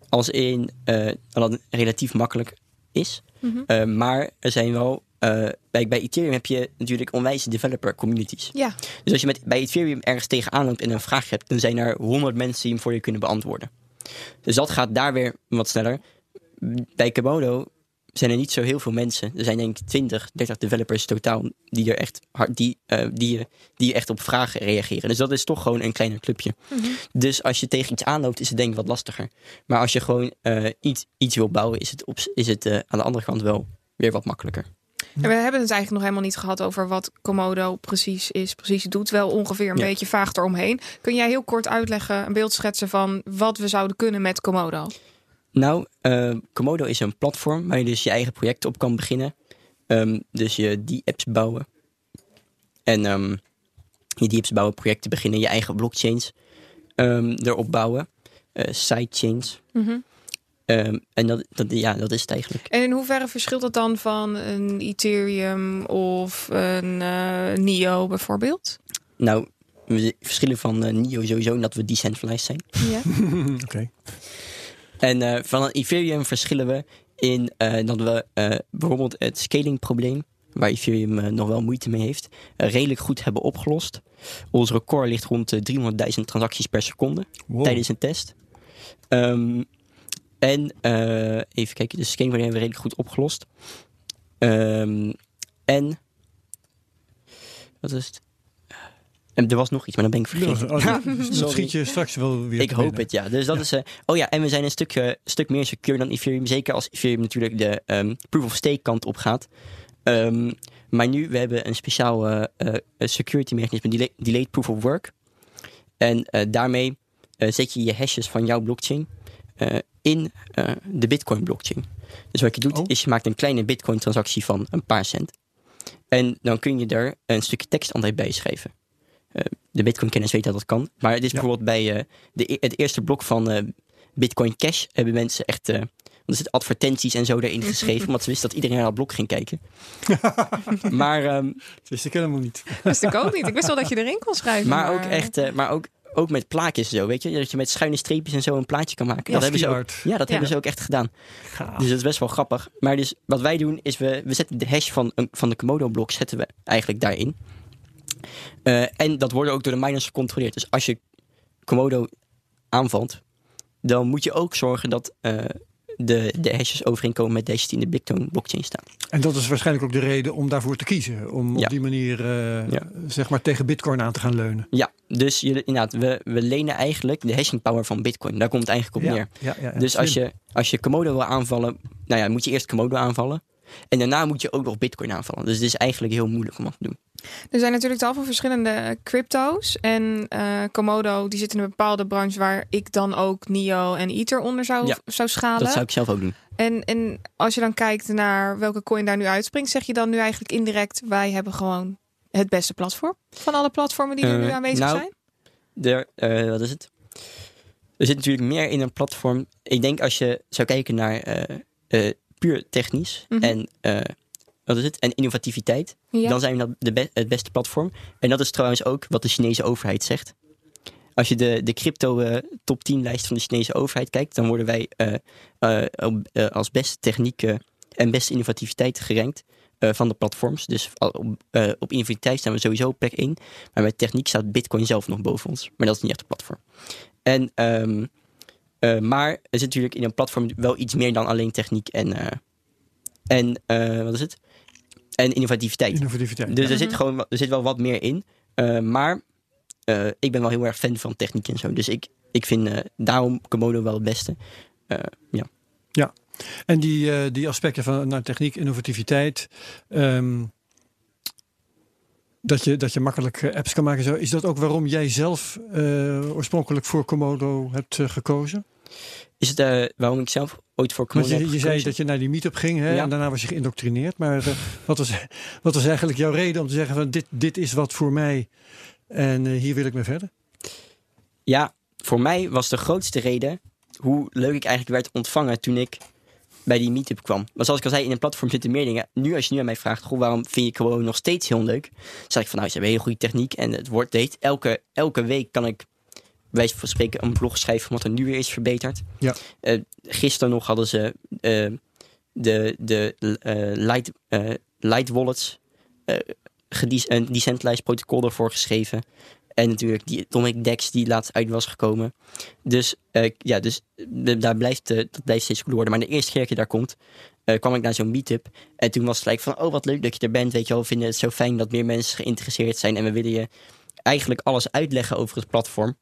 Als in eh, dat het relatief makkelijk is. Mhm. Eh, maar er zijn wel. eh, bij, bij Ethereum heb je natuurlijk onwijze developer communities. Ja. Dus als je met, bij Ethereum ergens tegenaan loopt en een vraag hebt, dan zijn er honderd mensen die hem voor je kunnen beantwoorden. Dus dat gaat daar weer wat sneller. Bij Komodo zijn er niet zo heel veel mensen. Er zijn denk ik 20, 30 developers totaal die er echt hard, die, eh, die, die echt op vragen reageren. Dus dat is toch gewoon een kleiner clubje. Mhm. Dus als je tegen iets aanloopt, is het denk ik wat lastiger. Maar als je gewoon eh, iets, iets wil bouwen, is het, op, is het eh, aan de andere kant wel weer wat makkelijker. En we hebben het eigenlijk nog helemaal niet gehad over wat Komodo precies is, precies doet. Wel ongeveer een Ja. beetje vaag eromheen. Kun jij heel kort uitleggen, een beeld schetsen van wat we zouden kunnen met Komodo? Nou, eh, Komodo is een platform waar je dus je eigen project op kan beginnen. Ehm, dus je die apps bouwen. En ehm, je die apps bouwen, projecten beginnen, je eigen blockchains ehm, erop bouwen. eh sidechains. Mhm. Ehm, en dat, dat, ja, dat is het eigenlijk. En in hoeverre verschilt het dan van een Ethereum of een eh, NIO bijvoorbeeld? Nou, we verschillen van NIO sowieso in dat we decentralized zijn. Ja. Oké. En eh, van een Ethereum verschillen we in eh, dat we eh, bijvoorbeeld het scaling probleem, waar Ethereum nog wel moeite mee heeft, redelijk goed hebben opgelost. Ons record ligt rond de 300.000 transacties per seconde Wow. tijdens een test. Ehm, en even kijken, de scaling hebben we redelijk goed opgelost. Ehm, en wat is het? En er was nog iets, maar dan ben ik vergeten. oh, dat- schiet je straks wel weer Ik hoop binnen. het, ja. Dus dat is. eh, oh ja, en we zijn een stuk, eh, stuk meer secure dan Ethereum. Zeker als Ethereum natuurlijk de ehm, proof of stake kant op gaat. Ehm, maar nu, we hebben een speciaal eh, security mechanisme, delay- delayed proof of work. En daarmee zet je je hashes van jouw blockchain in de Bitcoin blockchain. Dus wat je doet, Oh. is je maakt een kleine Bitcoin transactie van een paar cent. En dan kun je er een stukje tekst altijd bij schrijven. Eh, de Bitcoin-kennis weet dat dat kan. Maar het is Ja. bijvoorbeeld bij eh, de, e- het eerste blok van eh, Bitcoin Cash hebben mensen echt eh, er zitten advertenties en zo erin geschreven, omdat ze wisten dat iedereen naar dat blok ging kijken. maar ehm, Dat wist ik helemaal niet. wist ik ook niet. Ik wist wel dat je erin kon schrijven. maar ook echt, eh, maar ook, ook met plaatjes en zo, weet je, dat je met schuine streepjes en zo een plaatje kan maken. Ja, dat hebben ze ook, ja, dat Ja. hebben ze ook echt gedaan. Gaaf. Dus dat is best wel grappig. Maar dus wat wij doen is we, we zetten de hash van, een- van de Komodo blok zetten we eigenlijk daarin. Eh, en dat wordt ook door de miners gecontroleerd. Dus als je Komodo aanvalt, dan moet je ook zorgen dat eh, de, de hashes overeenkomen met deze die in de Bitcoin blockchain staan. En dat is waarschijnlijk ook de reden om daarvoor te kiezen. Om Ja. op die manier eh, Ja. zeg maar tegen bitcoin aan te gaan leunen. Ja, dus je, inderdaad, we, we lenen eigenlijk de hashing power van Bitcoin. Daar komt het eigenlijk op ja, neer. ja, ja, ja, Dus als je, als je Komodo wil aanvallen, nou ja, moet je eerst Komodo aanvallen. En daarna moet je ook nog Bitcoin aanvallen. Dus het is eigenlijk heel moeilijk om dat te doen. Er zijn natuurlijk tal van verschillende crypto's. En eh, Komodo die zit in een bepaalde branche waar ik dan ook NIO en Ether onder zou, Ja, zou schalen. Dat zou ik zelf ook doen. En, en als je dan kijkt naar welke coin daar nu uitspringt, zeg je dan nu eigenlijk indirect: wij hebben gewoon het beste platform van alle platformen die er Eh, nu aanwezig nou, zijn? Er, eh, wat is het? Er zit natuurlijk meer in een platform. Ik denk als je zou kijken naar eh, eh, puur technisch Mhm. en, eh, wat is het? en innovativiteit, Ja. dan zijn we dat de be- het beste platform. En dat is trouwens ook wat de Chinese overheid zegt. Als je de, de crypto eh, top 10 lijst van de Chinese overheid kijkt, dan worden wij eh, als beste techniek en beste innovativiteit gerankt van de platforms. Dus op, eh, op innovativiteit staan we sowieso op plek 1. Maar bij techniek staat Bitcoin zelf nog boven ons. Maar dat is niet echt een platform. En, ehm, eh, maar er zit natuurlijk in een platform wel iets meer dan alleen techniek en, eh, en eh, wat is het? En innovativiteit. Innovativiteit. Dus er Mhm. zit gewoon er zit wel wat meer in. Eh, maar eh, ik ben wel heel erg fan van techniek en zo. Dus ik, ik vind eh, daarom Komodo wel het beste. Eh, ja. En die, eh, die aspecten van nou, techniek, innovativiteit. ehm, dat, je, dat je makkelijk apps kan maken. Zo. Is dat ook waarom jij zelf eh, oorspronkelijk voor Komodo hebt gekozen? Is het eh, waarom ik zelf ooit voor Komodo je, zei dat je naar die meetup ging hè, Ja. en daarna was je geïndoctrineerd. Maar eh, wat, was, wat was eigenlijk jouw reden om te zeggen van dit, dit is wat voor mij en eh, hier wil ik mee verder? Ja, voor mij was de grootste reden hoe leuk ik eigenlijk werd ontvangen toen ik bij die meetup kwam. Maar zoals ik al zei, in een platform zitten meer dingen. Nu als je nu aan mij vraagt, goh, waarom vind je gewoon nog steeds heel leuk? Dan zeg ik van, nou, ze hebben hele goede techniek en het wordt deed. Elke, elke week kan ik, van spreken, een blog schrijven van wat er nu weer is verbeterd. Ja. Eh, gisteren nog hadden ze eh, de, de light, eh, light wallets, een decentralized protocol ervoor geschreven. En natuurlijk die Atomic Dex die laatst uit was gekomen. Dus ja, dus daar blijft, dat blijft steeds cooler worden. Maar de eerste keer dat je daar komt, kwam ik naar zo'n meetup. En toen was het gelijk van, oh wat leuk dat je er bent. Weet je wel, we vinden het zo fijn dat meer mensen geïnteresseerd zijn. En we willen je eigenlijk alles uitleggen over het platform.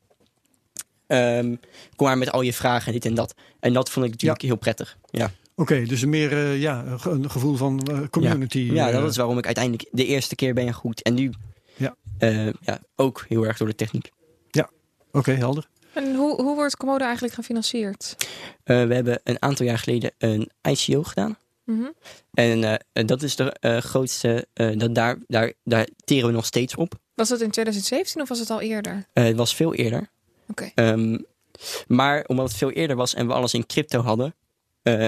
Ehm, kom maar met al je vragen en dit en dat. En dat vond ik natuurlijk heel prettig. Ja. Oké, dus meer eh, ja, een ge- een gevoel van eh, community. ja, eh, dat is waarom ik uiteindelijk de eerste keer ben gegroeid. En nu Ja. eh, ja, ook heel erg door de techniek. Oké, helder. En hoe, hoe wordt Komodo eigenlijk gefinancierd? Eh, we hebben een aantal jaar geleden een ICO gedaan. Mhm. En eh, dat is de eh, grootste, eh, dat daar, daar, daar teren we nog steeds op. Was dat in 2017 of was het al eerder? Eh, het was veel eerder. Oké. Ehm, maar omdat het veel eerder was en we alles in crypto hadden, eh,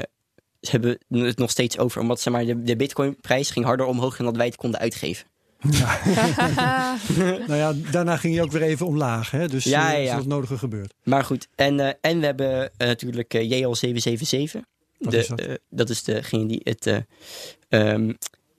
hebben we het nog steeds over. Omdat zeg maar, de, de bitcoinprijs ging harder omhoog dan dat wij het konden uitgeven. Nou ja, daarna ging je ook weer even omlaag. Hè? Dus Ja, eh, ja, is ja. dat nodige gebeurd. Maar goed, en, eh, en we hebben eh, natuurlijk eh, JL777. Wat De, is dat? eh, dat is degene die het, eh, ehm,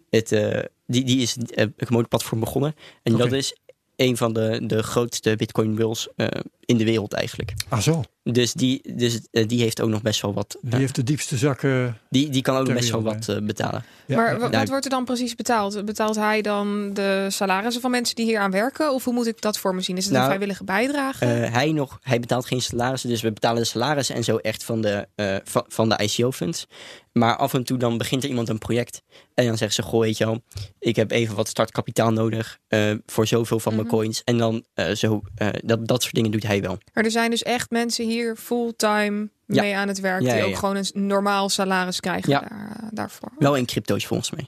het eh, die, die is eh, het platform begonnen. En dat is een van de, de grootste Bitcoin bulls eh, in de wereld eigenlijk. Ah zo, Dus die, dus, eh, die heeft ook nog best wel wat. die heeft de diepste zakken. die, die kan ook best wel wat eh, betalen. Ja, maar Nou, wat wordt er dan precies betaald? Betaalt hij dan de salarissen van mensen die hier aan werken? Of hoe moet ik dat voor me zien? Is het een Nou, vrijwillige bijdrage? Eh, hij, nog, hij betaalt geen salarissen, dus we betalen de salarissen en zo echt van de, eh, van, van de ICO-funds. Maar af en toe dan begint er iemand een project en dan zegt ze, goh, weet je wel, ik heb even wat startkapitaal nodig eh, voor zoveel van mijn Mhm. coins. En dan eh, zo, eh, dat, dat soort dingen doet hij wel. maar er zijn dus echt mensen hier fulltime Ja. mee aan het werk. Ja, die ja, ook ja. gewoon een normaal salaris krijgen Ja. daar, daarvoor. Wel in crypto's volgens mij.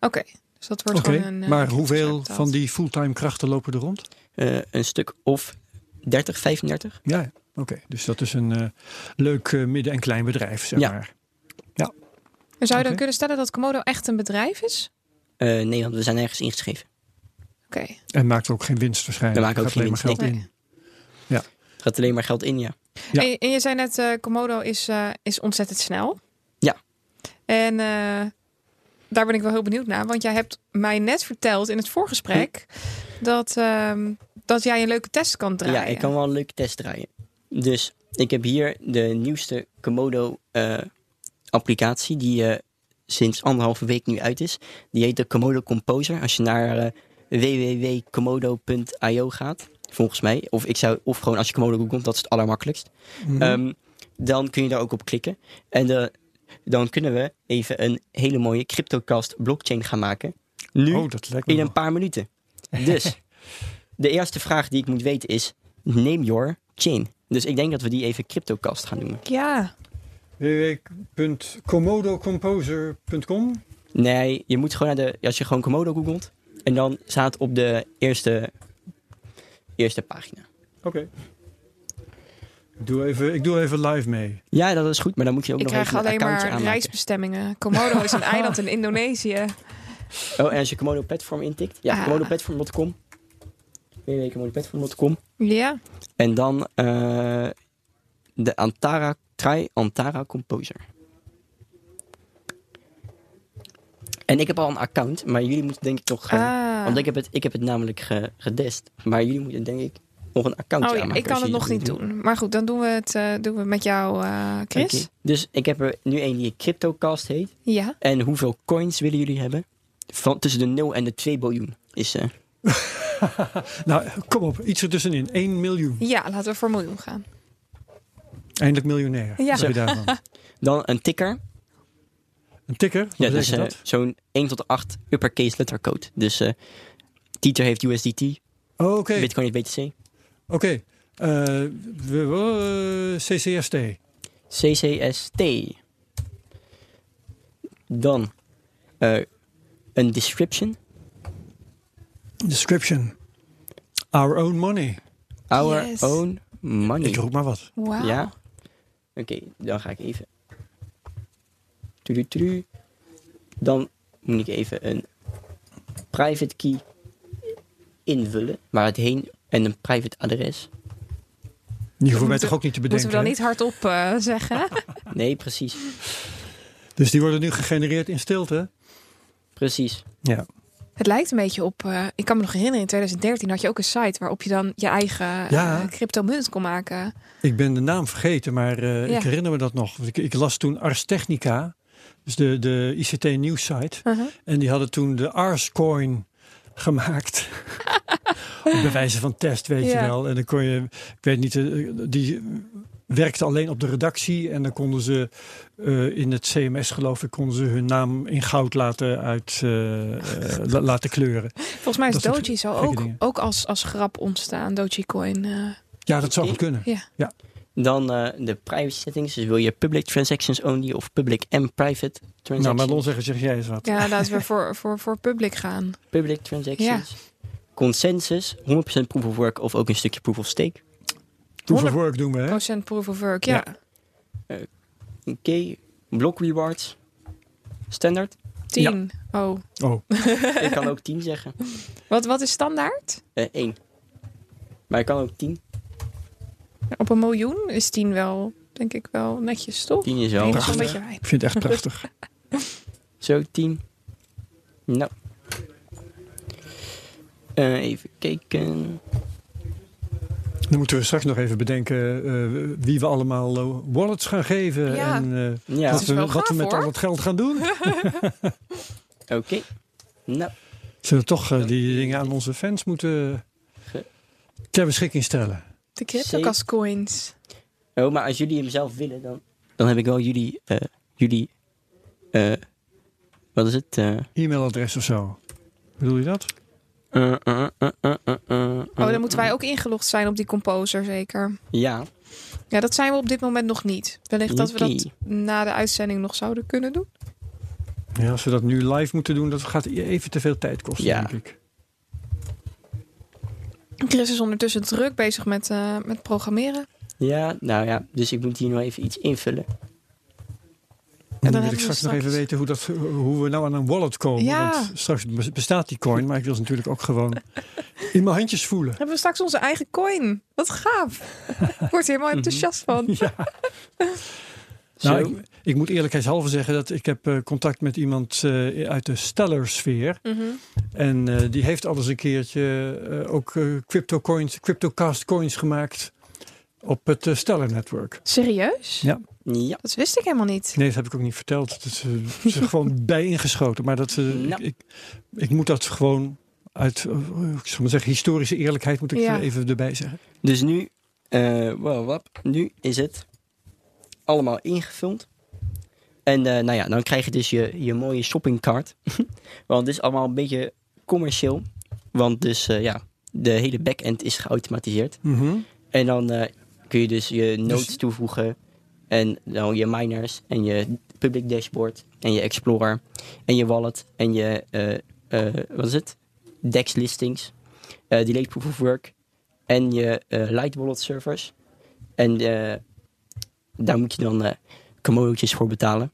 Oké, dus dat wordt gewoon een... eh, maar hoeveel van die fulltime krachten lopen er rond? Eh, een stuk of 30, 35. Ja, ja. oké. Dus dat is een eh, leuk eh, midden- en klein bedrijf, zeg Ja. maar. En zou je dan kunnen stellen dat Komodo echt een bedrijf is? Eh, nee, want we zijn nergens ingeschreven. Oké. En maakt ook geen winst waarschijnlijk. We maken ook geen maar geld winst, in. Gaat alleen maar geld in, ja. Ja. En, en je zei net, eh Komodo is, eh, is ontzettend snel. Ja. En eh, daar ben ik wel heel benieuwd naar. Want jij hebt mij net verteld in het voorgesprek... dat, ehm, dat jij een leuke test kan draaien. Ja, ik kan wel een leuke test draaien. Dus ik heb hier de nieuwste Komodo eh, applicatie die eh, sinds anderhalve week nu uit is. Die heet de Komodo Composer. Als je naar www.komodo.io gaat, volgens mij, of, ik zou, of gewoon als je Komodo googelt, dat is het allermakkelijkst. Mhm. Ehm, dan kun je daar ook op klikken. En de, dan kunnen we even een hele mooie CryptoCast blockchain gaan maken. Nu oh, dat lijkt me in wel. een paar minuten. Dus de eerste vraag die ik moet weten is: name your chain. Dus ik denk dat we die even CryptoCast gaan noemen. Ja. www.comodocomposer.com Nee, je moet gewoon naar de. Als je gewoon Komodo googelt. En dan staat op de eerste, eerste pagina. Oké. Ik doe even, ik doe even live mee. Ja, dat is goed, maar dan moet je ook Ik nog krijg even een alleen accountje maar aanmaken. reisbestemmingen. Komodo is een eiland in Indonesië. Oh, en als je Komodo Platform intikt. Ja, Ah. komodoplatform.com. www.komodoplatform.com. Ja. En dan eh, de Antara, Try Antara Composer. En ik heb al een account, maar jullie moeten denk ik toch... eh, Ah. Want ik heb het, ik heb het namelijk ge, gedest. Maar jullie moeten denk ik nog een account Oh ja, aanmaken. ik kan het nog niet doen. Maar goed, dan doen we het eh, doen we met jou, eh, Chris. Dus ik heb er nu een die CryptoCast heet. Ja. En hoeveel coins willen jullie hebben? Van, tussen de 0 en de 2 biljoen is... eh Nou, kom op. Iets ertussenin. 1 miljoen. Ja, laten we voor miljoen gaan. Eindelijk miljonair. Ja. Wat heb je daarvan? dan een ticker. Een tikker? Wat Ja, dus dat? zo'n 1 tot 8 uppercase lettercode. Dus eh Tether heeft USDT, Oh, oké. Bitcoin heeft BTC. Oké. Eh, we- eh, CCST. CCST. Dan eh, een description. Description. Our own money. Our Yes. own money. Ik roep maar wat. Wauw. Ja. Oké, dan ga ik even. Tudu-tudu. Dan moet ik even een private key invullen. Waar het heen en een private adres. Die hoeven wij moeten- toch ook niet te Moeten bedenken. we dan niet hardop eh, zeggen? Nee, precies. Dus die worden nu gegenereerd in stilte. Precies. Ja. Het lijkt een beetje op. eh, ik kan me nog herinneren, in 2013 had je ook een site waarop je dan je eigen Ja. eh, cryptomunt kon maken. Ik ben de naam vergeten, maar eh, Ja. ik herinner me dat nog. Ik, ik las toen Ars Technica, dus de, de ICT News site. Uh-huh. En die hadden toen de Ars Coin gemaakt. Op bij wijze van test, weet je Ja. wel. En dan kon je, ik weet niet, eh, die werkte alleen op de redactie. En dan konden ze eh, in het CMS, geloof ik, konden ze hun naam in goud laten, uit, eh, la- laten kleuren. Volgens mij is Dat soort Doji zo ook, dingen. ook als, als grap ontstaan. Dogecoin. eh Ja, dat zou kunnen. ja. Dan eh, de privacy settings. Dus wil je public transactions only of public en private transactions? Nou, maar Lon zeggen, zeg jij eens wat. ja, laten we voor, voor, voor public gaan. Public transactions. Consensus, 100% proof of work of ook een stukje proof of stake. Proof of 100% work doen we, hè? Procent proof of work, ja. Ja. Oké, block rewards. Standaard. 10. Oh. Oh, ik kan ook 10 zeggen. Wat, wat is standaard? Eh 1. Maar ik kan ook 10. Op een miljoen is 10 wel, denk ik wel netjes, toch? 10 is wel. dat is wel een prachtig. beetje ik vind het echt prachtig. Zo, 10. Nou. Eh, even kijken. Dan moeten we straks nog even bedenken uh, wie we allemaal uh, wallets gaan geven. Ja. En uh, Ja. wat, we, met hoor. al het geld gaan doen. Oké. Nou, Zullen we toch eh, die dingen aan onze fans moeten ter beschikking stellen? De CryptoCast coins. oh, maar als jullie hem zelf willen, dan, dan heb ik wel jullie, eh, jullie, eh, wat is het? Eh, E-mailadres of zo. Bedoel je dat? eh, eh, eh, eh, eh, eh, Oh, dan moeten wij ook ingelogd zijn op die composer zeker. Ja, Ja, dat zijn we op dit moment nog niet. Wellicht dat we dat na de uitzending nog zouden kunnen doen. Ja, als we dat nu live moeten doen, dat gaat even te veel tijd kosten, Ja. denk ik. Chris is ondertussen druk bezig met, eh, met programmeren. ja, nou ja, dus ik moet hier nog even iets invullen. En dan dan wil ik straks nog even weten hoe, dat, hoe we nou aan een wallet komen. Ja. Want straks bes- bestaat die coin, maar ik wil ze natuurlijk ook gewoon in mijn handjes voelen. Hebben we straks onze eigen coin. Wat gaaf. Ik word er helemaal enthousiast van. Ja. Nou, ik, ik moet eerlijkheidshalve zeggen dat ik heb eh, contact met iemand eh, uit de Stellar-sfeer. Mhm. En eh, die heeft al eens een keertje eh, ook eh, crypto coins, CryptoCast coins gemaakt op het eh, Stellar-network. Serieus? Ja. Ja, Dat wist ik helemaal niet. Nee, dat heb ik ook niet verteld. Dat is, is er gewoon bij ingeschoten. Maar dat, Nou. ik, ik, ik moet dat gewoon uit, ik zal maar zeggen, historische eerlijkheid moet ik Ja. er even erbij zeggen. dus nu, eh wow, wap, nu is het allemaal ingevuld. En eh, nou ja, dan krijg je dus je, je mooie shoppingcart. Want het is allemaal een beetje commercieel. Want dus eh, ja, de hele backend is geautomatiseerd. Mhm. En dan eh, kun je dus je nodes toevoegen. En dan je miners en je public dashboard en je explorer en je wallet en je, wat is het? DEX listings, delayed proof of work en je light wallet servers. En daar moet je dan eh commodotjes voor betalen.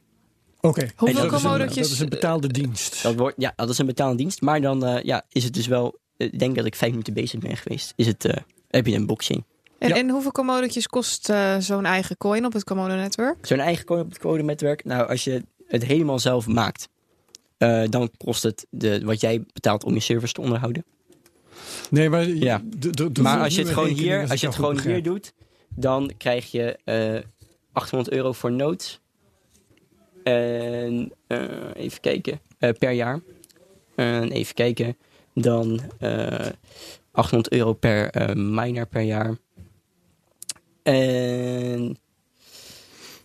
Oké. Hoeveel dat, is een, commodotjes- dat is een betaalde dienst. Dat wordt, ja, dat is een betaalde dienst. Maar dan eh, ja, is het dus wel, eh, ik denk dat ik vijf minuten bezig ben geweest. Is het, eh, heb je een blockchain. En, Ja. en hoeveel commodotjes kost eh, zo'n eigen coin op het Komodo-netwerk? Zo'n eigen coin op het codenetwerk. Nou, als je het helemaal zelf maakt, eh, dan kost het de, wat jij betaalt om je servers te onderhouden. Nee, maar, Ja. maar als je het gewoon hier, als je het gewoon hier doet, dan krijg je eh 800 euro voor notes. En eh, even kijken, eh, per jaar. En even kijken, dan eh 800 euro per eh, miner per jaar. En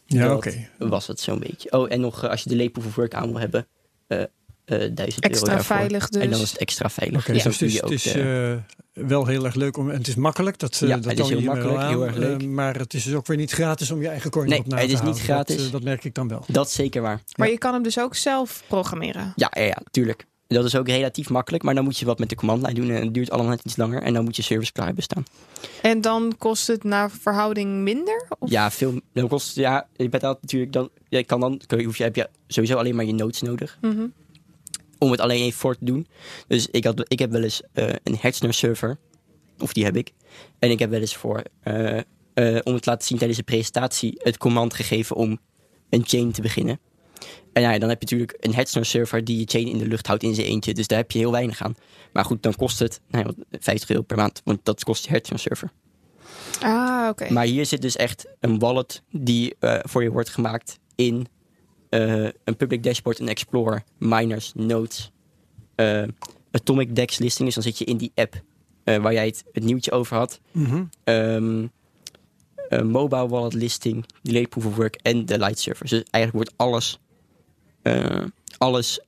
Ja, dat oké. was het zo'n beetje. Oh, en nog eh, als je de leep of work aan wil hebben, eh eh 1000 euro Extra veilig dus. En dan is het extra veilig. Dus dan dus het is, je het is eh, eh, wel heel erg leuk om, en het is makkelijk. Dat, eh, Ja, dat het is heel makkelijk, heel erg leuk. maar het is dus ook weer niet gratis om je eigen coin Nee, op na het te is niet houden. gratis. Dat, dat merk ik dan wel. dat is zeker waar. Maar je kan hem dus ook zelf programmeren. Ja, ja, ja, tuurlijk. Dat is ook relatief makkelijk, maar dan moet je wat met de commandlijn doen en het duurt allemaal net iets langer en dan moet je service klaar hebben staan. En dan kost het naar verhouding minder? Of? Ja, veel. Dan kost, ja, je betaalt natuurlijk dan. Je kan dan, kun je, hoef je, heb je sowieso alleen maar je notes nodig Mhm. Om het alleen even voor te doen. Dus ik, had, ik heb wel eens eh, een Hetzner server, of die heb ik. En ik heb wel eens voor, eh, eh, om het te laten zien tijdens de presentatie, het command gegeven om een chain te beginnen. En ja, dan heb je natuurlijk een Hetzner server die je chain in de lucht houdt in zijn eentje. Dus daar heb je heel weinig aan. Maar goed, dan kost het nou, ja, wat, 50 euro per maand, want dat kost je Hetzner server. Ah, oké. Maar hier zit dus echt een wallet die voor je wordt gemaakt in eh, een public dashboard, een explorer, miners, nodes, eh, atomic dex listing. Dus dan zit je in die app eh, waar jij het, het nieuwtje over had. Een mobile wallet listing, delayed proof of work en de light server. Dus eigenlijk wordt alles, alles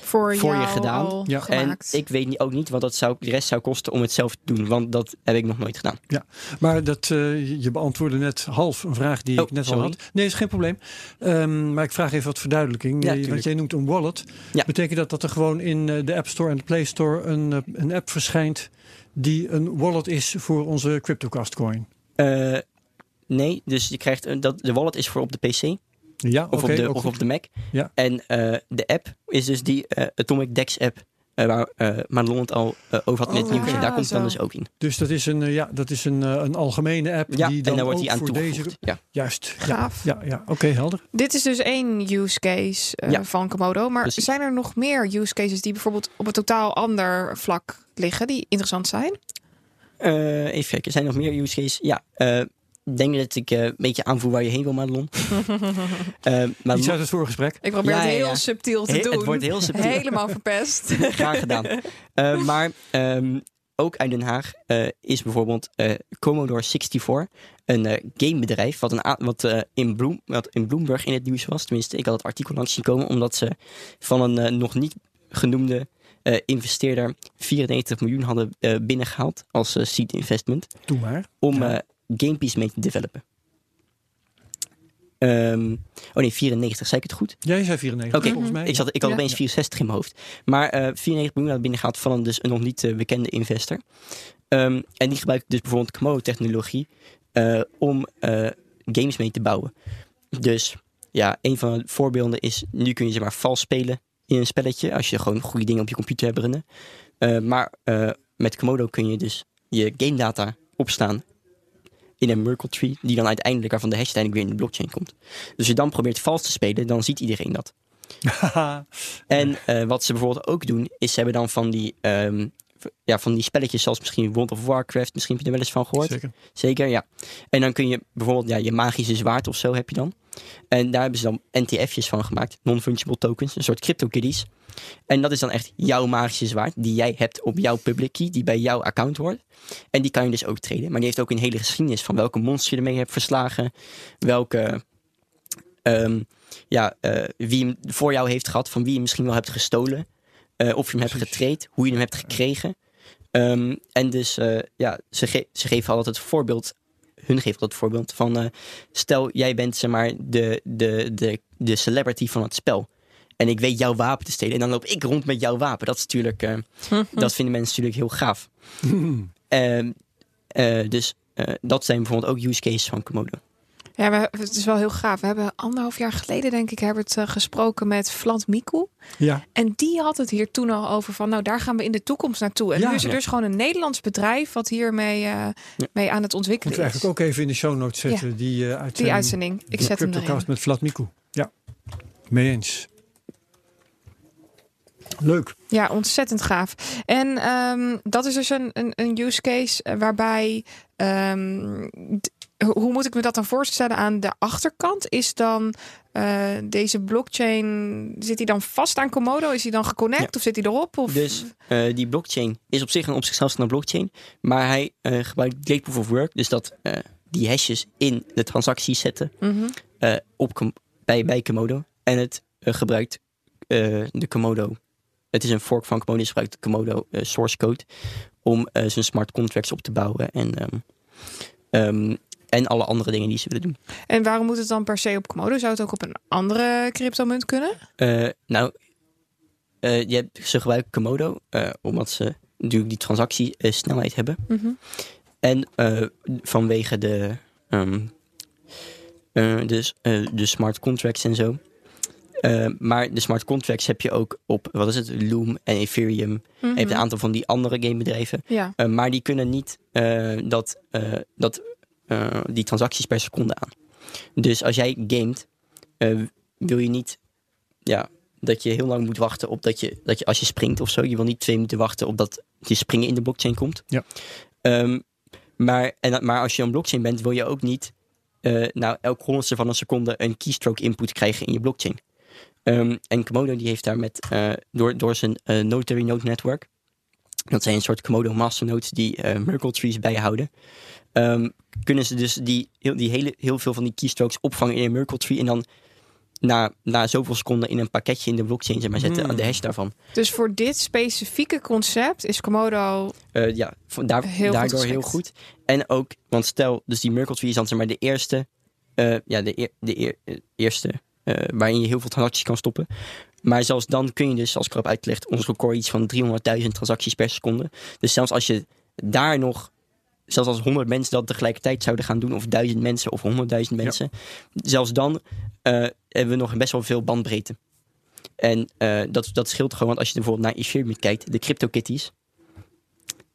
voor, voor je gedaan. al Ja. en ik weet niet, ook niet wat dat zou, de rest zou kosten om het zelf te doen. Want dat heb ik nog nooit gedaan. Maar dat, eh, je beantwoordde net half een vraag die Oh, ik net sorry. al had. Nee, is geen probleem. Ehm, maar ik vraag even wat verduidelijking. Ja, Eh, want jij noemt een wallet. Ja. Betekent dat dat er gewoon in eh, de App Store en de Play Store een, een app verschijnt die een wallet is voor onze CryptoCast coin? Eh, nee, dus je krijgt een, dat, de wallet is voor op de PC Ja, of, op, de, of goed. op de Mac. Ja. En eh, de app is dus die eh, Atomic Dex app eh, waar Madelon het al over had met Oh, nieuwtje. ja, Daar komt het dan dus ook in. Dus dat is een, ja, dat is een, een algemene app Ja, die dan en daar wordt ook die aan voor toegevoegd. deze... Ja. Juist, ja, Gaaf. ja, ja. oké, helder. Dit is dus één use case Ja. van Komodo. Maar Precies. zijn er nog meer use cases die bijvoorbeeld op een totaal ander vlak liggen, die interessant zijn? Eh, even kijken, zijn er nog meer use cases? Ja, eh, denk dat ik eh, een beetje aanvoel waar je heen wil, Madelon. Maar Iets uit het vorige gesprek. Ik probeer Ja, het heel ja. subtiel te He- doen. het wordt heel subtiel. Helemaal verpest. Graag gedaan. Eh, maar ehm, ook uit Den Haag eh, is bijvoorbeeld eh, Commodore 64, een eh, gamebedrijf wat, een wat, eh, in Bloem, wat in Bloomberg in het nieuws was. Tenminste, ik had het artikel langs zien komen, omdat ze van een nog niet genoemde eh, investeerder 94 miljoen hadden eh, binnengehaald als seed investment Doe maar. om Ja. eh Gamepiece mee te developen. Ehm, oh nee, 94, zei ik het goed? Jij zei 94 Oké, volgens mij. Ik, zat, ik had Ja. opeens 64 in mijn hoofd. Maar eh 94 miljoen had binnengehaald van een, dus een nog niet eh, bekende investor. Ehm, en die gebruikt dus bijvoorbeeld Komodo-technologie eh, om eh, games mee te bouwen. Dus ja, een van de voorbeelden is, nu kun je zeg maar vals spelen in een spelletje. Als je gewoon goede dingen op je computer hebt runnen. Eh, maar eh, met Komodo kun je dus je game data opslaan in een Merkle tree, die dan uiteindelijk, waarvan de hash uiteindelijk weer in de blockchain komt. Dus als je dan probeert vals te spelen, dan ziet iedereen dat. En eh, wat ze bijvoorbeeld ook doen, is ze hebben dan van die, ehm, ja, van die spelletjes zoals misschien World of Warcraft, misschien heb je er wel eens van gehoord. Zeker. Zeker, ja. En dan kun je bijvoorbeeld ja, je magische zwaard of zo heb je dan. En daar hebben ze dan NTF'jes van gemaakt, non-fungible tokens, een soort crypto-kitties. En dat is dan echt jouw magische zwaard, die jij hebt op jouw public key, die bij jouw account hoort. En die kan je dus ook traden. Maar die heeft ook een hele geschiedenis van welke monster je ermee hebt verslagen, welke, ehm, ja, eh, wie hem voor jou heeft gehad, van wie je misschien wel hebt gestolen. Eh, of je hem hebt getraind, hoe je hem hebt gekregen. Ehm, en dus, eh, ja, ze, ge- ze geven altijd het voorbeeld, hun geven altijd het voorbeeld van, eh, stel jij bent zeg maar de, de, de, de celebrity van het spel. En ik weet jouw wapen te stelen. En dan loop ik rond met jouw wapen. Dat is natuurlijk, dat vinden mensen natuurlijk heel gaaf. Ehm, eh, dus dat zijn bijvoorbeeld ook use cases van Komodo. Ja, we, het is wel heel gaaf. We hebben anderhalf jaar geleden, denk ik, hebben we het eh, gesproken met Vlad Miku. Ja, En die had het hier toen al over van, nou daar gaan we in de toekomst naartoe. En Ja. nu is er Ja. dus gewoon een Nederlands bedrijf wat hiermee eh, mee aan het ontwikkelen moeten we is. eigenlijk ook even in de show notes zetten. Die, eh uitzending. Die uitzending. Ik de zet hem erin. Met Vlad Miku. Ja, mee eens. Leuk. Ja, ontzettend gaaf. En ehm, dat is dus een, een, een use case waarbij. ehm, hoe moet ik me dat dan voorstellen aan de achterkant? Is dan eh, deze blockchain. Zit hij dan vast aan Komodo? Is hij dan geconnect Ja. of zit hij erop? Of... Dus eh, die blockchain is op zich een op zichzelf staande blockchain. Maar hij eh, gebruikt Proof of Work. Dus dat die hashes in de transacties zetten Mhm. op, bij, bij Komodo. En het gebruikt de Komodo. Het is een fork van Komodo. Dus gebruikt de Komodo source code. Om zijn smart contracts op te bouwen. En, ehm, en alle andere dingen die ze willen doen. En waarom moet het dan per se op Komodo? Zou het ook op een andere cryptomunt kunnen? Eh, nou, eh, je hebt, ze gebruiken Komodo. eh, omdat ze natuurlijk die transactiesnelheid hebben. Mhm. En vanwege de, dus, eh, de smart contracts en zo. Maar de smart contracts heb je ook op, wat is het, Loom en Ethereum. En je hebt een Mhm. aantal van die andere gamebedrijven. Ja. Maar die kunnen niet dat, dat, eh, die transacties per seconde aan. Dus als jij gamet, eh, wil je niet ja, dat je heel lang moet wachten op dat je, dat je als je springt of zo. Je wil niet twee minuten wachten op dat je springen in de blockchain komt. Ja. Ehm, maar, en, maar als je een blockchain bent, wil je ook niet eh nou, elk honderdste van een seconde een keystroke input krijgen in je blockchain. Ehm, en Komodo die heeft daar met, door, door zijn Notary Node Network, dat zijn een soort Komodo masternodes die Merkle trees bijhouden, ehm, kunnen ze dus die, heel, die hele, heel veel van die keystrokes opvangen in een Merkle tree en dan na, na zoveel seconden in een pakketje in de blockchain zeg maar, zetten, Hmm. de hash daarvan. Dus voor dit specifieke concept is Komodo. Eh, ja, daar, Heel goed daardoor heel goed. En ook, want stel, dus die Merkle tree is dan zeg maar de eerste, eh, ja, de, eer- de eer- eh, eerste waarin je heel veel transacties kan stoppen. Maar zelfs dan kun je dus, als ik erop uitgelegd, ons record iets van 300.000 transacties per seconde. Dus zelfs als je daar nog, zelfs als 100 mensen dat tegelijkertijd zouden gaan doen, of 1000 mensen of 100.000 mensen, zelfs dan eh, hebben we nog best wel veel bandbreedte. En eh, dat, dat scheelt gewoon, want als je bijvoorbeeld naar Ethereum kijkt, de CryptoKitties,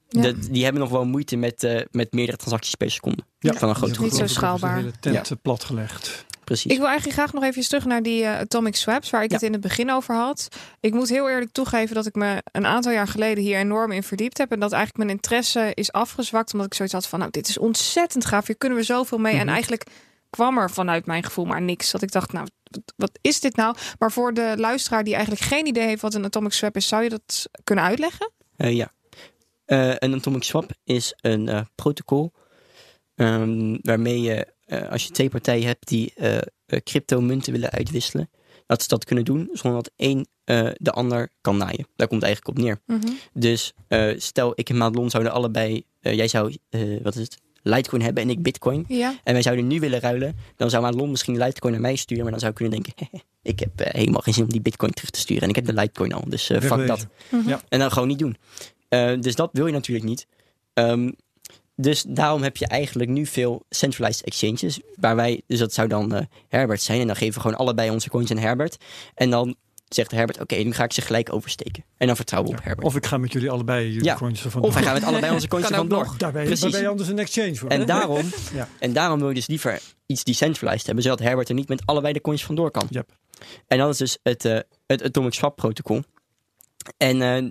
Ja. dat, die hebben nog wel moeite met, eh, met meerdere transacties per seconde. Ja, van een grote niet groep. zo schaalbaar. De hele tent platgelegd. Precies. Ik wil eigenlijk graag nog even terug naar die eh, atomic swaps, waar ik Ja. het in het begin over had. Ik moet heel eerlijk toegeven dat ik me een aantal jaar geleden hier enorm in verdiept heb. En dat eigenlijk mijn interesse is afgezwakt, omdat ik zoiets had van, nou, dit is ontzettend gaaf. Hier kunnen we zoveel mee. En Mhm. eigenlijk kwam er vanuit mijn gevoel maar niks. Dat ik dacht, nou, wat, wat is dit nou? Maar voor de luisteraar die eigenlijk geen idee heeft wat een atomic swap is, zou je dat kunnen uitleggen? Eh, ja. Eh, een atomic swap is een protocol ehm, waarmee je, eh, als je twee partijen hebt die eh, eh, cryptomunten willen uitwisselen, dat ze dat kunnen doen zonder dat één eh, de ander kan naaien. Daar komt het eigenlijk op neer. Mhm. Dus eh, stel, ik en Madelon zouden allebei, jij zou, eh, wat is het, Litecoin hebben en ik Bitcoin. Ja. En wij zouden nu willen ruilen, dan zou Madelon misschien Litecoin naar mij sturen, maar dan zou ik kunnen denken, ik heb helemaal geen zin om die Bitcoin terug te sturen en ik heb de Litecoin al, dus eh fuck dat. Mhm. Ja. En dan gewoon niet doen. Eh, dus dat wil je natuurlijk niet. Ehm, dus daarom heb je eigenlijk nu veel centralized exchanges. Waar wij, dus dat zou dan eh, Herbert zijn. En dan geven we gewoon allebei onze coins aan Herbert. En dan zegt Herbert, oké, nu ga ik ze gelijk oversteken. En dan vertrouwen we op Herbert. Of ik ga met jullie allebei jullie Ja. coins ervan Of wij gaan met allebei onze coins ook door. Daar ben, je, anders een exchange voor. En hè? daarom, Ja. en daarom wil je dus liever iets decentralized hebben, zodat Herbert er niet met allebei de coins vandoor kan. Yep. En dat is dus het, eh, het Atomic Swap protocol. En eh,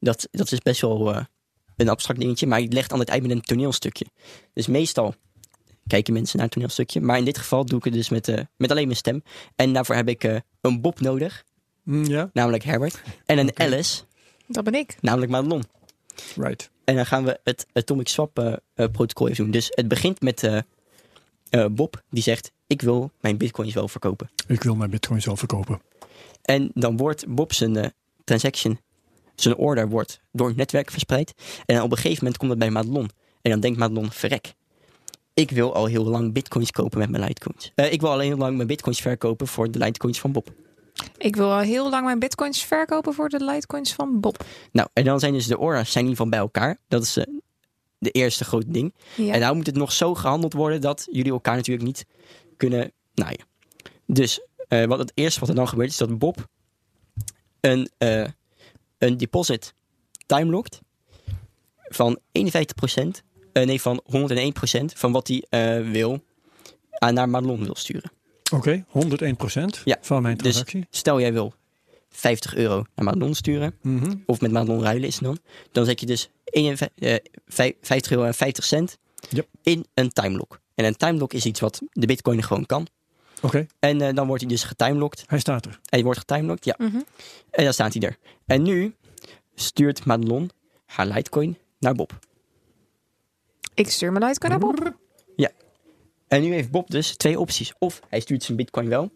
dat, dat is best wel een abstract dingetje, maar ik leg het altijd uit met een toneelstukje. Dus meestal kijken mensen naar een toneelstukje, maar in dit geval doe ik het dus met, eh, met alleen mijn stem. En daarvoor heb ik eh, een Bob nodig, Mm, ja, namelijk Herbert, en een. Alice, Dat ben ik. namelijk Madelon. right. En dan gaan we het Atomic Swap eh, protocol even doen. Dus het begint met eh, eh, Bob, die zegt, ik wil mijn bitcoins wel verkopen. Ik wil mijn bitcoins wel verkopen. En dan wordt Bob zijn transaction, zijn order wordt door het netwerk verspreid. En op een gegeven moment komt het bij Madelon. En dan denkt Madelon, verrek. Ik wil al heel lang bitcoins kopen met mijn Litecoins. Eh, ik wil al heel lang mijn bitcoins verkopen voor de Litecoins van Bob. Ik wil al heel lang mijn bitcoins verkopen voor de litecoins van Bob. Nou, en dan zijn dus de orders zijn in ieder geval bij elkaar. Dat is eh, de eerste grote ding. Ja. En nou moet het nog zo gehandeld worden dat jullie elkaar natuurlijk niet kunnen naaien. Dus eh, wat het eerste wat er dan gebeurt is dat Bob een, een deposit timelockt van 51%, eh, nee van 101% van wat hij eh, wil aan naar Madelon wil sturen. Oké, 101% Ja, van mijn dus- transactie. Stel jij wil 50 euro naar Madelon sturen, Mhm. of met Madelon ruilen is het dan, dan zet je dus 51, eh, 50 euro en 50 cent Yep. in een timelock. En een timelock is iets wat de bitcoin gewoon kan. Oké, En eh, dan wordt hij dus getimelocked. hij staat er. Hij wordt getimelocked, ja. Mhm. En dan staat hij er. En nu stuurt Madelon haar Litecoin naar Bob. Ik stuur mijn litecoin naar Bob. En nu heeft Bob dus twee opties. Of hij stuurt zijn bitcoin wel,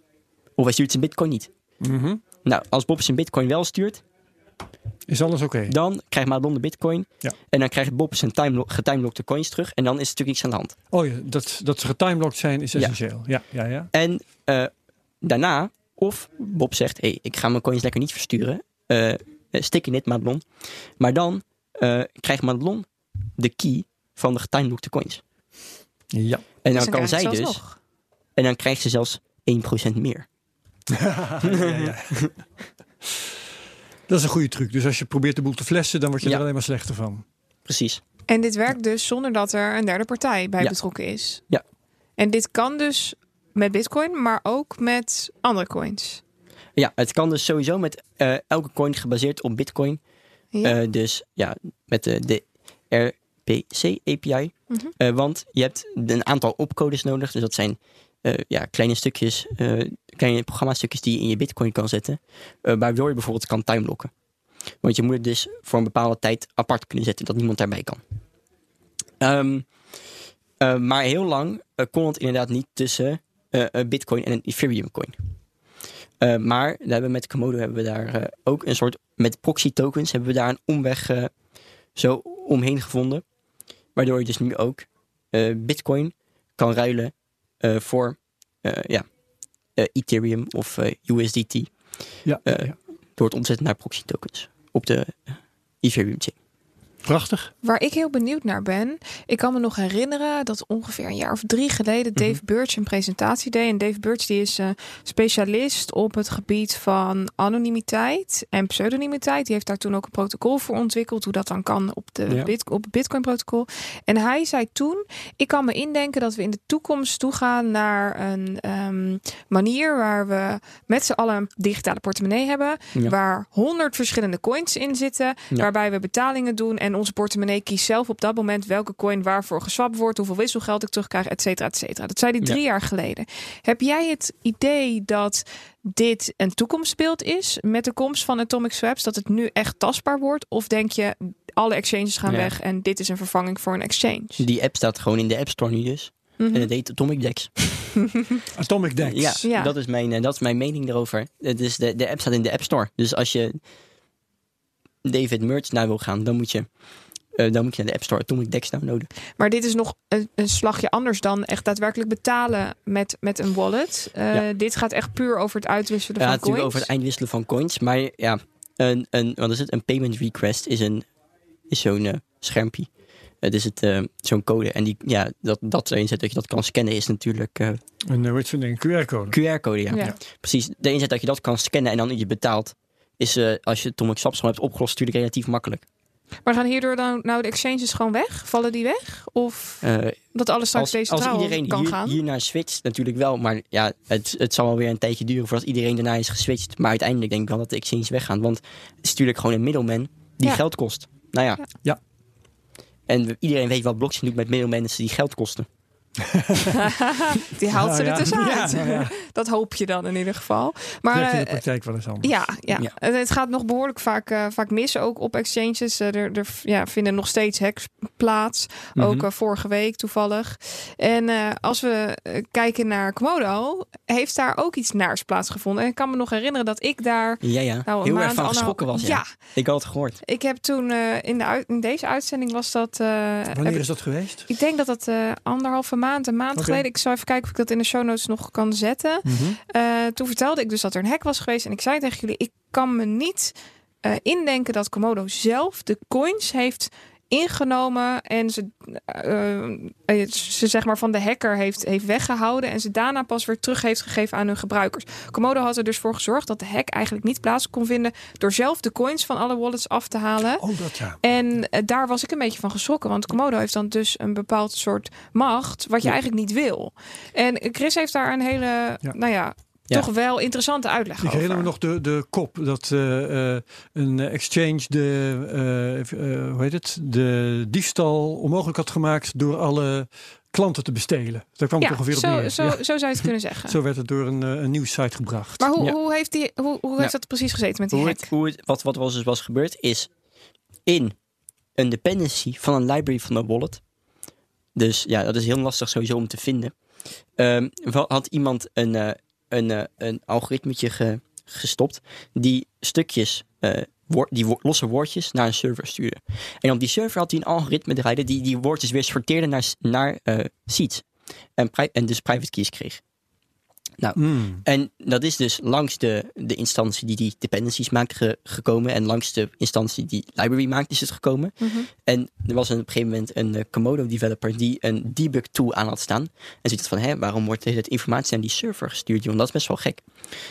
of hij stuurt zijn bitcoin niet. Mhm. Nou, als Bob zijn bitcoin wel stuurt, Is alles oké? dan krijgt Madelon de bitcoin. Ja. En dan krijgt Bob zijn timelo- getimelockte coins terug. En dan is er natuurlijk iets aan de hand. Oh ja, dat, dat ze getimelocked zijn is essentieel. Ja, ja, ja. En eh, daarna, of Bob zegt, hey, ik ga mijn coins lekker niet versturen. eh stik in dit Madelon. Maar dan eh, krijgt Madelon de key van de getimelockte coins. Ja. En Dus dan kan zij dus, nog. en dan krijgt ze zelfs 1% meer. ja, ja, ja. Dat is een goede truc. Dus als je probeert de boel te flessen, dan word je Ja. er alleen maar slechter van. Precies. En dit werkt dus zonder dat er een derde partij bij Ja. betrokken is. Ja. En dit kan dus met bitcoin, maar ook met andere coins. Ja, het kan dus sowieso met eh, elke coin gebaseerd op bitcoin. Ja. Eh, dus ja, met de, de RPC API. Mhm. Eh, want je hebt een aantal opcodes nodig. Dus dat zijn eh, ja, kleine stukjes, eh, kleine programma-stukjes die je in je bitcoin kan zetten. eh, waardoor je bijvoorbeeld kan timelocken. Want je moet het dus voor een bepaalde tijd apart kunnen zetten, dat niemand daarbij kan. Ehm, eh, maar heel lang kon het inderdaad niet tussen een bitcoin en een Ethereum coin. Eh, maar daar hebben met Komodo hebben we daar ook een soort, met proxy tokens hebben we daar een omweg zo omheen gevonden. Waardoor je dus nu ook bitcoin kan ruilen voor eh, ja, eh, Ethereum of eh, USDT. Ja, Eh, ja. Door het omzetten naar proxy tokens op de eh, Ethereum chain. Prachtig. Waar ik heel benieuwd naar ben. Ik kan me nog herinneren dat ongeveer een jaar of drie geleden. Dave Birch een presentatie deed. En Dave Birch die is eh, specialist op het gebied van anonimiteit en pseudonimiteit. Die heeft daar toen ook een protocol voor ontwikkeld. Hoe dat dan kan op, de Ja. bit, op het Bitcoin protocol. En hij zei toen, ik kan me indenken dat we in de toekomst toegaan naar een ehm, manier waar we met z'n allen een digitale portemonnee hebben. Ja. Waar honderd verschillende coins in zitten. Ja. Waarbij we betalingen doen en onze portemonnee kiest zelf op dat moment welke coin waarvoor geswapt wordt, hoeveel wisselgeld ik terugkrijg, et cetera, et cetera. Dat zei hij drie jaar geleden. Heb jij het idee dat dit een toekomstbeeld is met de komst van Atomic Swaps, dat het nu echt tastbaar wordt? Of denk je alle exchanges gaan Ja. weg en dit is een vervanging voor een exchange? Die app staat gewoon in de App Store nu dus. Mhm. En het heet Atomic Dex. Atomic Dex. Ja, Ja. Dat, is mijn, eh, dat is mijn mening erover. Het is de, de app staat in de App Store. Dus als je David Merch naar wil gaan, dan moet je, eh, dan moet je naar de App Store Atomic Dex downloaden. Maar dit is nog een, een slagje anders dan echt daadwerkelijk betalen met, met een wallet. Eh, Ja. Dit gaat echt puur over het uitwisselen Ja, van natuurlijk coins. over het eindwisselen van coins. Maar ja, een, een, wat is het? Een payment request is, een, is zo'n eh, schermpje. Het is het, eh, zo'n code. En die, ja, dat, dat erin zet dat je dat kan scannen is natuurlijk eh, Een, uh, een QR-code. QR-code. Ja. Ja. Precies. De inzet dat je dat kan scannen en dan je betaalt, is eh, als je Atomic Swaps gewoon hebt opgelost, natuurlijk relatief makkelijk. Maar gaan hierdoor dan nou de exchanges gewoon weg? Vallen die weg? Of Eh, dat alles straks als iedereen kan hier, gaan? hier naar switcht, natuurlijk wel. Maar ja, het, het zal wel weer een tijdje duren voordat iedereen daarna is geswitcht. Maar uiteindelijk denk ik wel dat de exchanges weggaan. Want het is natuurlijk gewoon een middelman die Ja. geld kost. Nou ja. Ja. Ja. En we- iedereen weet wat blockchain doet met middelmen die geld kosten. die haalt ze Nou er ja. tussenuit. Ja, ja. Dat hoop je dan in ieder geval. Maar in de eh, praktijk wel eens anders. ja, ja. Ja. Het gaat nog behoorlijk vaak, eh, vaak mis ook op exchanges. Eh, er er ja, vinden nog steeds hacks plaats. Ook Mhm. eh, vorige week toevallig. En eh, als we kijken naar Komodo, heeft daar ook iets naars plaatsgevonden. En ik kan me nog herinneren dat ik daar Ja, ja. nou, een Heel maand, erg van geschrokken was. Ja. ja, Ik had het gehoord. ik heb toen eh, in, de in deze uitzending was dat. eh, Wanneer is dat geweest? ik denk dat dat eh, anderhalve maand, een maand geleden. Ik zal even kijken of ik dat in de show notes nog kan zetten. Mhm. Eh, toen vertelde ik dus dat er een hack was geweest. En ik zei tegen jullie, ik kan me niet eh, indenken dat Komodo zelf de coins heeft ingenomen en ze, eh, eh, ze zeg maar van de hacker heeft, heeft weggehouden en ze daarna pas weer terug heeft gegeven aan hun gebruikers. Komodo had er dus voor gezorgd dat de hack eigenlijk niet plaats kon vinden door zelf de coins van alle wallets af te halen. Oh, dat ja. En eh, daar was ik een beetje van geschrokken. Want Komodo heeft dan dus een bepaald soort macht. wat je Ja. eigenlijk niet wil. En Chris heeft daar een hele, Ja. nou ja, Ja. toch wel interessante uitleg Ik over. herinner me nog de, de kop dat eh, eh, een exchange de, eh, eh, hoe heet het? de diefstal onmogelijk had gemaakt door alle klanten te bestelen. Daar kwam het Ja, ongeveer op zo, neer. zo, Ja. zo zou je het kunnen zeggen. Zo werd het door een, een nieuwssite gebracht. Maar hoe, Ja. hoe heeft, die, hoe, hoe Ja. heeft dat precies gezeten met die Hoe hack? het, hoe het, wat, wat was, dus was gebeurd is in een dependency van een library van een wallet. Dus ja, dat is heel lastig sowieso om te vinden. Ehm, wel had iemand een, eh, een, eh, een algoritmetje ge- gestopt die stukjes, eh, die losse woordjes naar een server stuurde. En op die server had hij een algoritme draaide die die woordjes weer sorteerde naar, naar eh, seeds. En, en dus private keys kreeg. Mm. En dat is dus langs de, de instantie die die dependencies maakt ge- gekomen. En langs de instantie die library maakt is het gekomen. Mhm. En er was een, op een gegeven moment een eh, Komodo developer die een debug tool aan had staan. En ziet het van, hè, waarom wordt deze informatie naar die server gestuurd? Joh? Dat is best wel gek.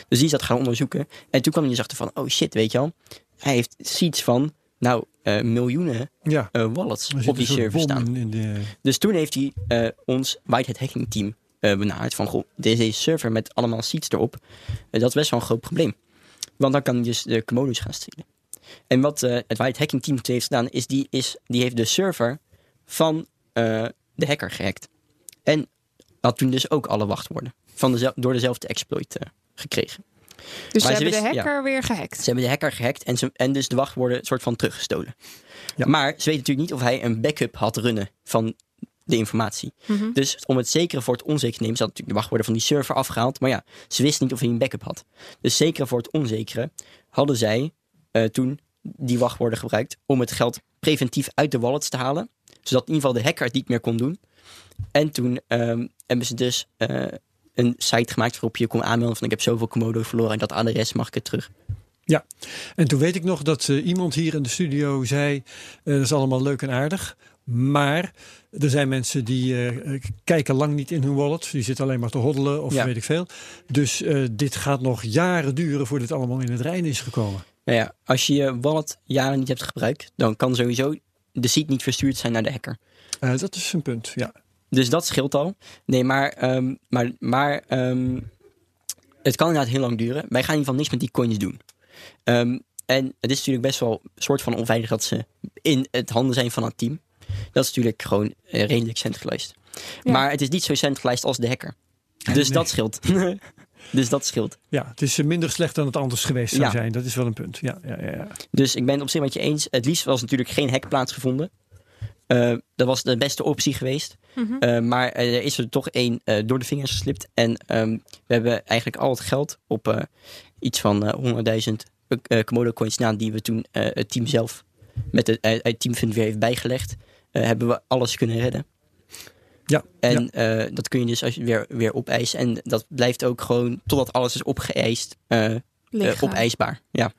Dus die is dat gaan onderzoeken. En toen kwam hij dus achter van, oh shit, weet je wel. Hij heeft seeds van, nou, eh, miljoenen Ja, eh, wallets op die server staan. de... Dus toen heeft hij eh, ons Whitehead Hacking Team eh, benaderd. Van, goh, deze server met allemaal seeds erop. eh, dat is best wel een groot probleem. Want dan kan hij dus de Komodo's gaan stelen. En wat eh, het Whitehead Hacking Team heeft gedaan, is die, is die heeft de server van eh, de hacker gehackt. En had toen dus ook alle wachtwoorden van door dezelfde exploit eh, gekregen. Dus ze Maar ze hebben de ja. hacker weer gehackt. Ze hebben de hacker gehackt en, ze, en dus de wachtwoorden soort van teruggestolen. Ja. Maar ze weten natuurlijk niet of hij een backup had runnen van de informatie. Mhm. Dus om het zekere voor het onzekere te nemen, ze hadden natuurlijk de wachtwoorden van die server afgehaald. Maar ja, ze wisten niet of hij een backup had. Dus zekere voor het onzekere hadden zij eh, toen die wachtwoorden gebruikt om het geld preventief uit de wallets te halen. Zodat in ieder geval de hacker het niet meer kon doen. En toen ehm, hebben ze dus eh, een site gemaakt waarop je kon aanmelden van ik heb zoveel Komodo verloren en dat adres mag ik het terug. En toen weet ik nog dat eh, iemand hier in de studio zei: dat is allemaal leuk en aardig. Maar er zijn mensen die eh, kijken lang niet in hun wallet. Die zitten alleen maar te hoddelen of Ja. weet ik veel. Dus eh, dit gaat nog jaren duren voordat dit allemaal in het reinen is gekomen. Nou ja, als je je wallet jaren niet hebt gebruikt, dan kan sowieso de seed niet verstuurd zijn naar de hacker. Eh, dat is een punt, ja. Dus dat scheelt al. Nee, maar, ehm, maar, maar ehm, het kan inderdaad heel lang duren. Wij gaan in ieder geval niks met die coins doen. Ehm, en het is natuurlijk best wel een soort van onveilig dat ze in het handen zijn van een team. Dat is natuurlijk gewoon eh, redelijk centralized. Ja. Maar het is niet zo centralized als de hacker. Dus Nee. dat scheelt. dus dat scheelt. Ja, het is minder slecht dan het anders geweest zou Ja. zijn. Dat is wel een punt. Ja, ja, ja, ja. Dus ik ben het op zich met je eens. Het liefst was natuurlijk geen hack plaatsgevonden. Eh, dat was de beste optie geweest. Mhm. Eh, maar er is er toch één eh, door de vingers geslipt. En ehm, we hebben eigenlijk al het geld op eh, iets van eh 100.000 eh, Komodo coins na die we toen eh, het team zelf met het, het teamfund weer heeft bijgelegd. Eh, hebben we alles kunnen redden. Ja, En eh, dat kun je dus als je weer, weer opeisen. En dat blijft ook gewoon totdat alles is opgeëist, eh, eh, Liggen. opeisbaar. Ja.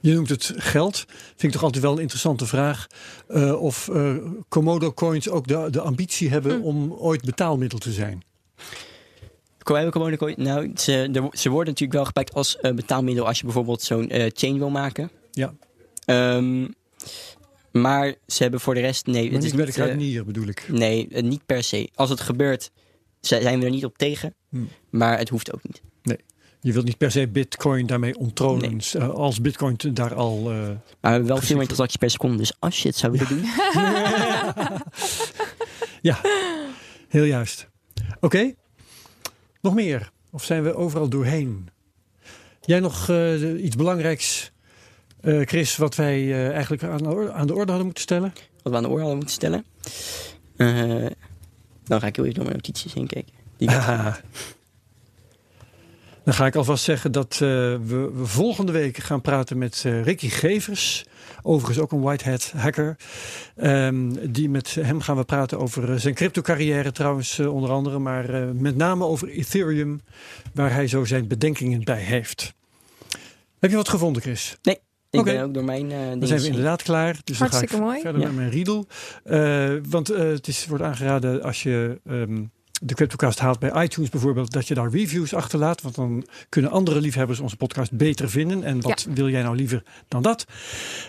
Je noemt het geld. Vind ik toch altijd wel een interessante vraag. eh, of eh, Komodo coins ook de, de ambitie hebben Hm. om ooit betaalmiddel te zijn. Komodo coin- Nou, ze, ze worden natuurlijk wel gepakt als betaalmiddel als je bijvoorbeeld zo'n eh, chain wil maken. Ja. Ehm, maar ze hebben voor de rest, nee, Maar het is niet bij de eh, kruidenier bedoel ik. nee, eh, niet per se. Als het gebeurt, zi- zijn we er niet op tegen. Hm. Maar het hoeft ook niet. Je wilt niet per se bitcoin daarmee onttronen. Eh, als bitcoin daar al... Maar we hebben wel veel meer transacties per seconde. Dus als je het zou willen doen. ja, heel juist. Oké, nog meer? Of zijn we overal doorheen? Jij nog iets belangrijks, eh, Chris, wat wij eh, eigenlijk aan de, orde, aan de orde hadden moeten stellen? Wat we aan de oor hadden moeten stellen. Eh, dan ga ik heel even door mijn notities heen kijken. Die Ah. Dan ga ik alvast zeggen dat we, we volgende week gaan praten met Ricky Gevers. Overigens ook een white hat hacker. Ehm, die met hem gaan we praten over zijn crypto carrière trouwens onder andere. Maar met name over Ethereum. Waar hij zo zijn bedenkingen bij heeft. Heb je wat gevonden Chris? Ik oké. ben ook door mijn eh dingen Dan zijn we inderdaad klaar. Dus dan ga ik Hartstikke mooi. verder Ja. met mijn riedel. Eh, want eh, het is, wordt aangeraden als je ehm, de CryptoCast haalt bij iTunes bijvoorbeeld, dat je daar reviews achterlaat. Want dan kunnen andere liefhebbers onze podcast beter vinden. En wat wil jij nou liever dan dat?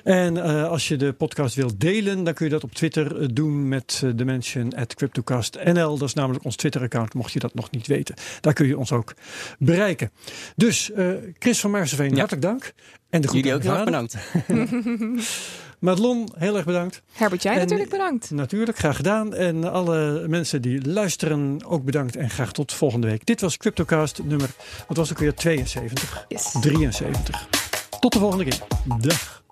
En eh, als je de podcast wilt delen, dan kun je dat op Twitter eh, doen met eh, de mention at CryptoCastNL. Dat is namelijk ons Twitter-account, mocht je dat nog niet weten. Daar kun je ons ook bereiken. Dus eh, Chris van Maarseveen, Ja. hartelijk dank. En de groeten Jullie ook aan heel erg bedankt. Madelon, heel erg bedankt. Herbert, jij En- natuurlijk bedankt. Natuurlijk, graag gedaan. En alle mensen die luisteren ook bedankt. En graag tot volgende week. Dit was CryptoCast nummer, wat was ook weer 72, Yes. 73. Tot de volgende keer. Dag.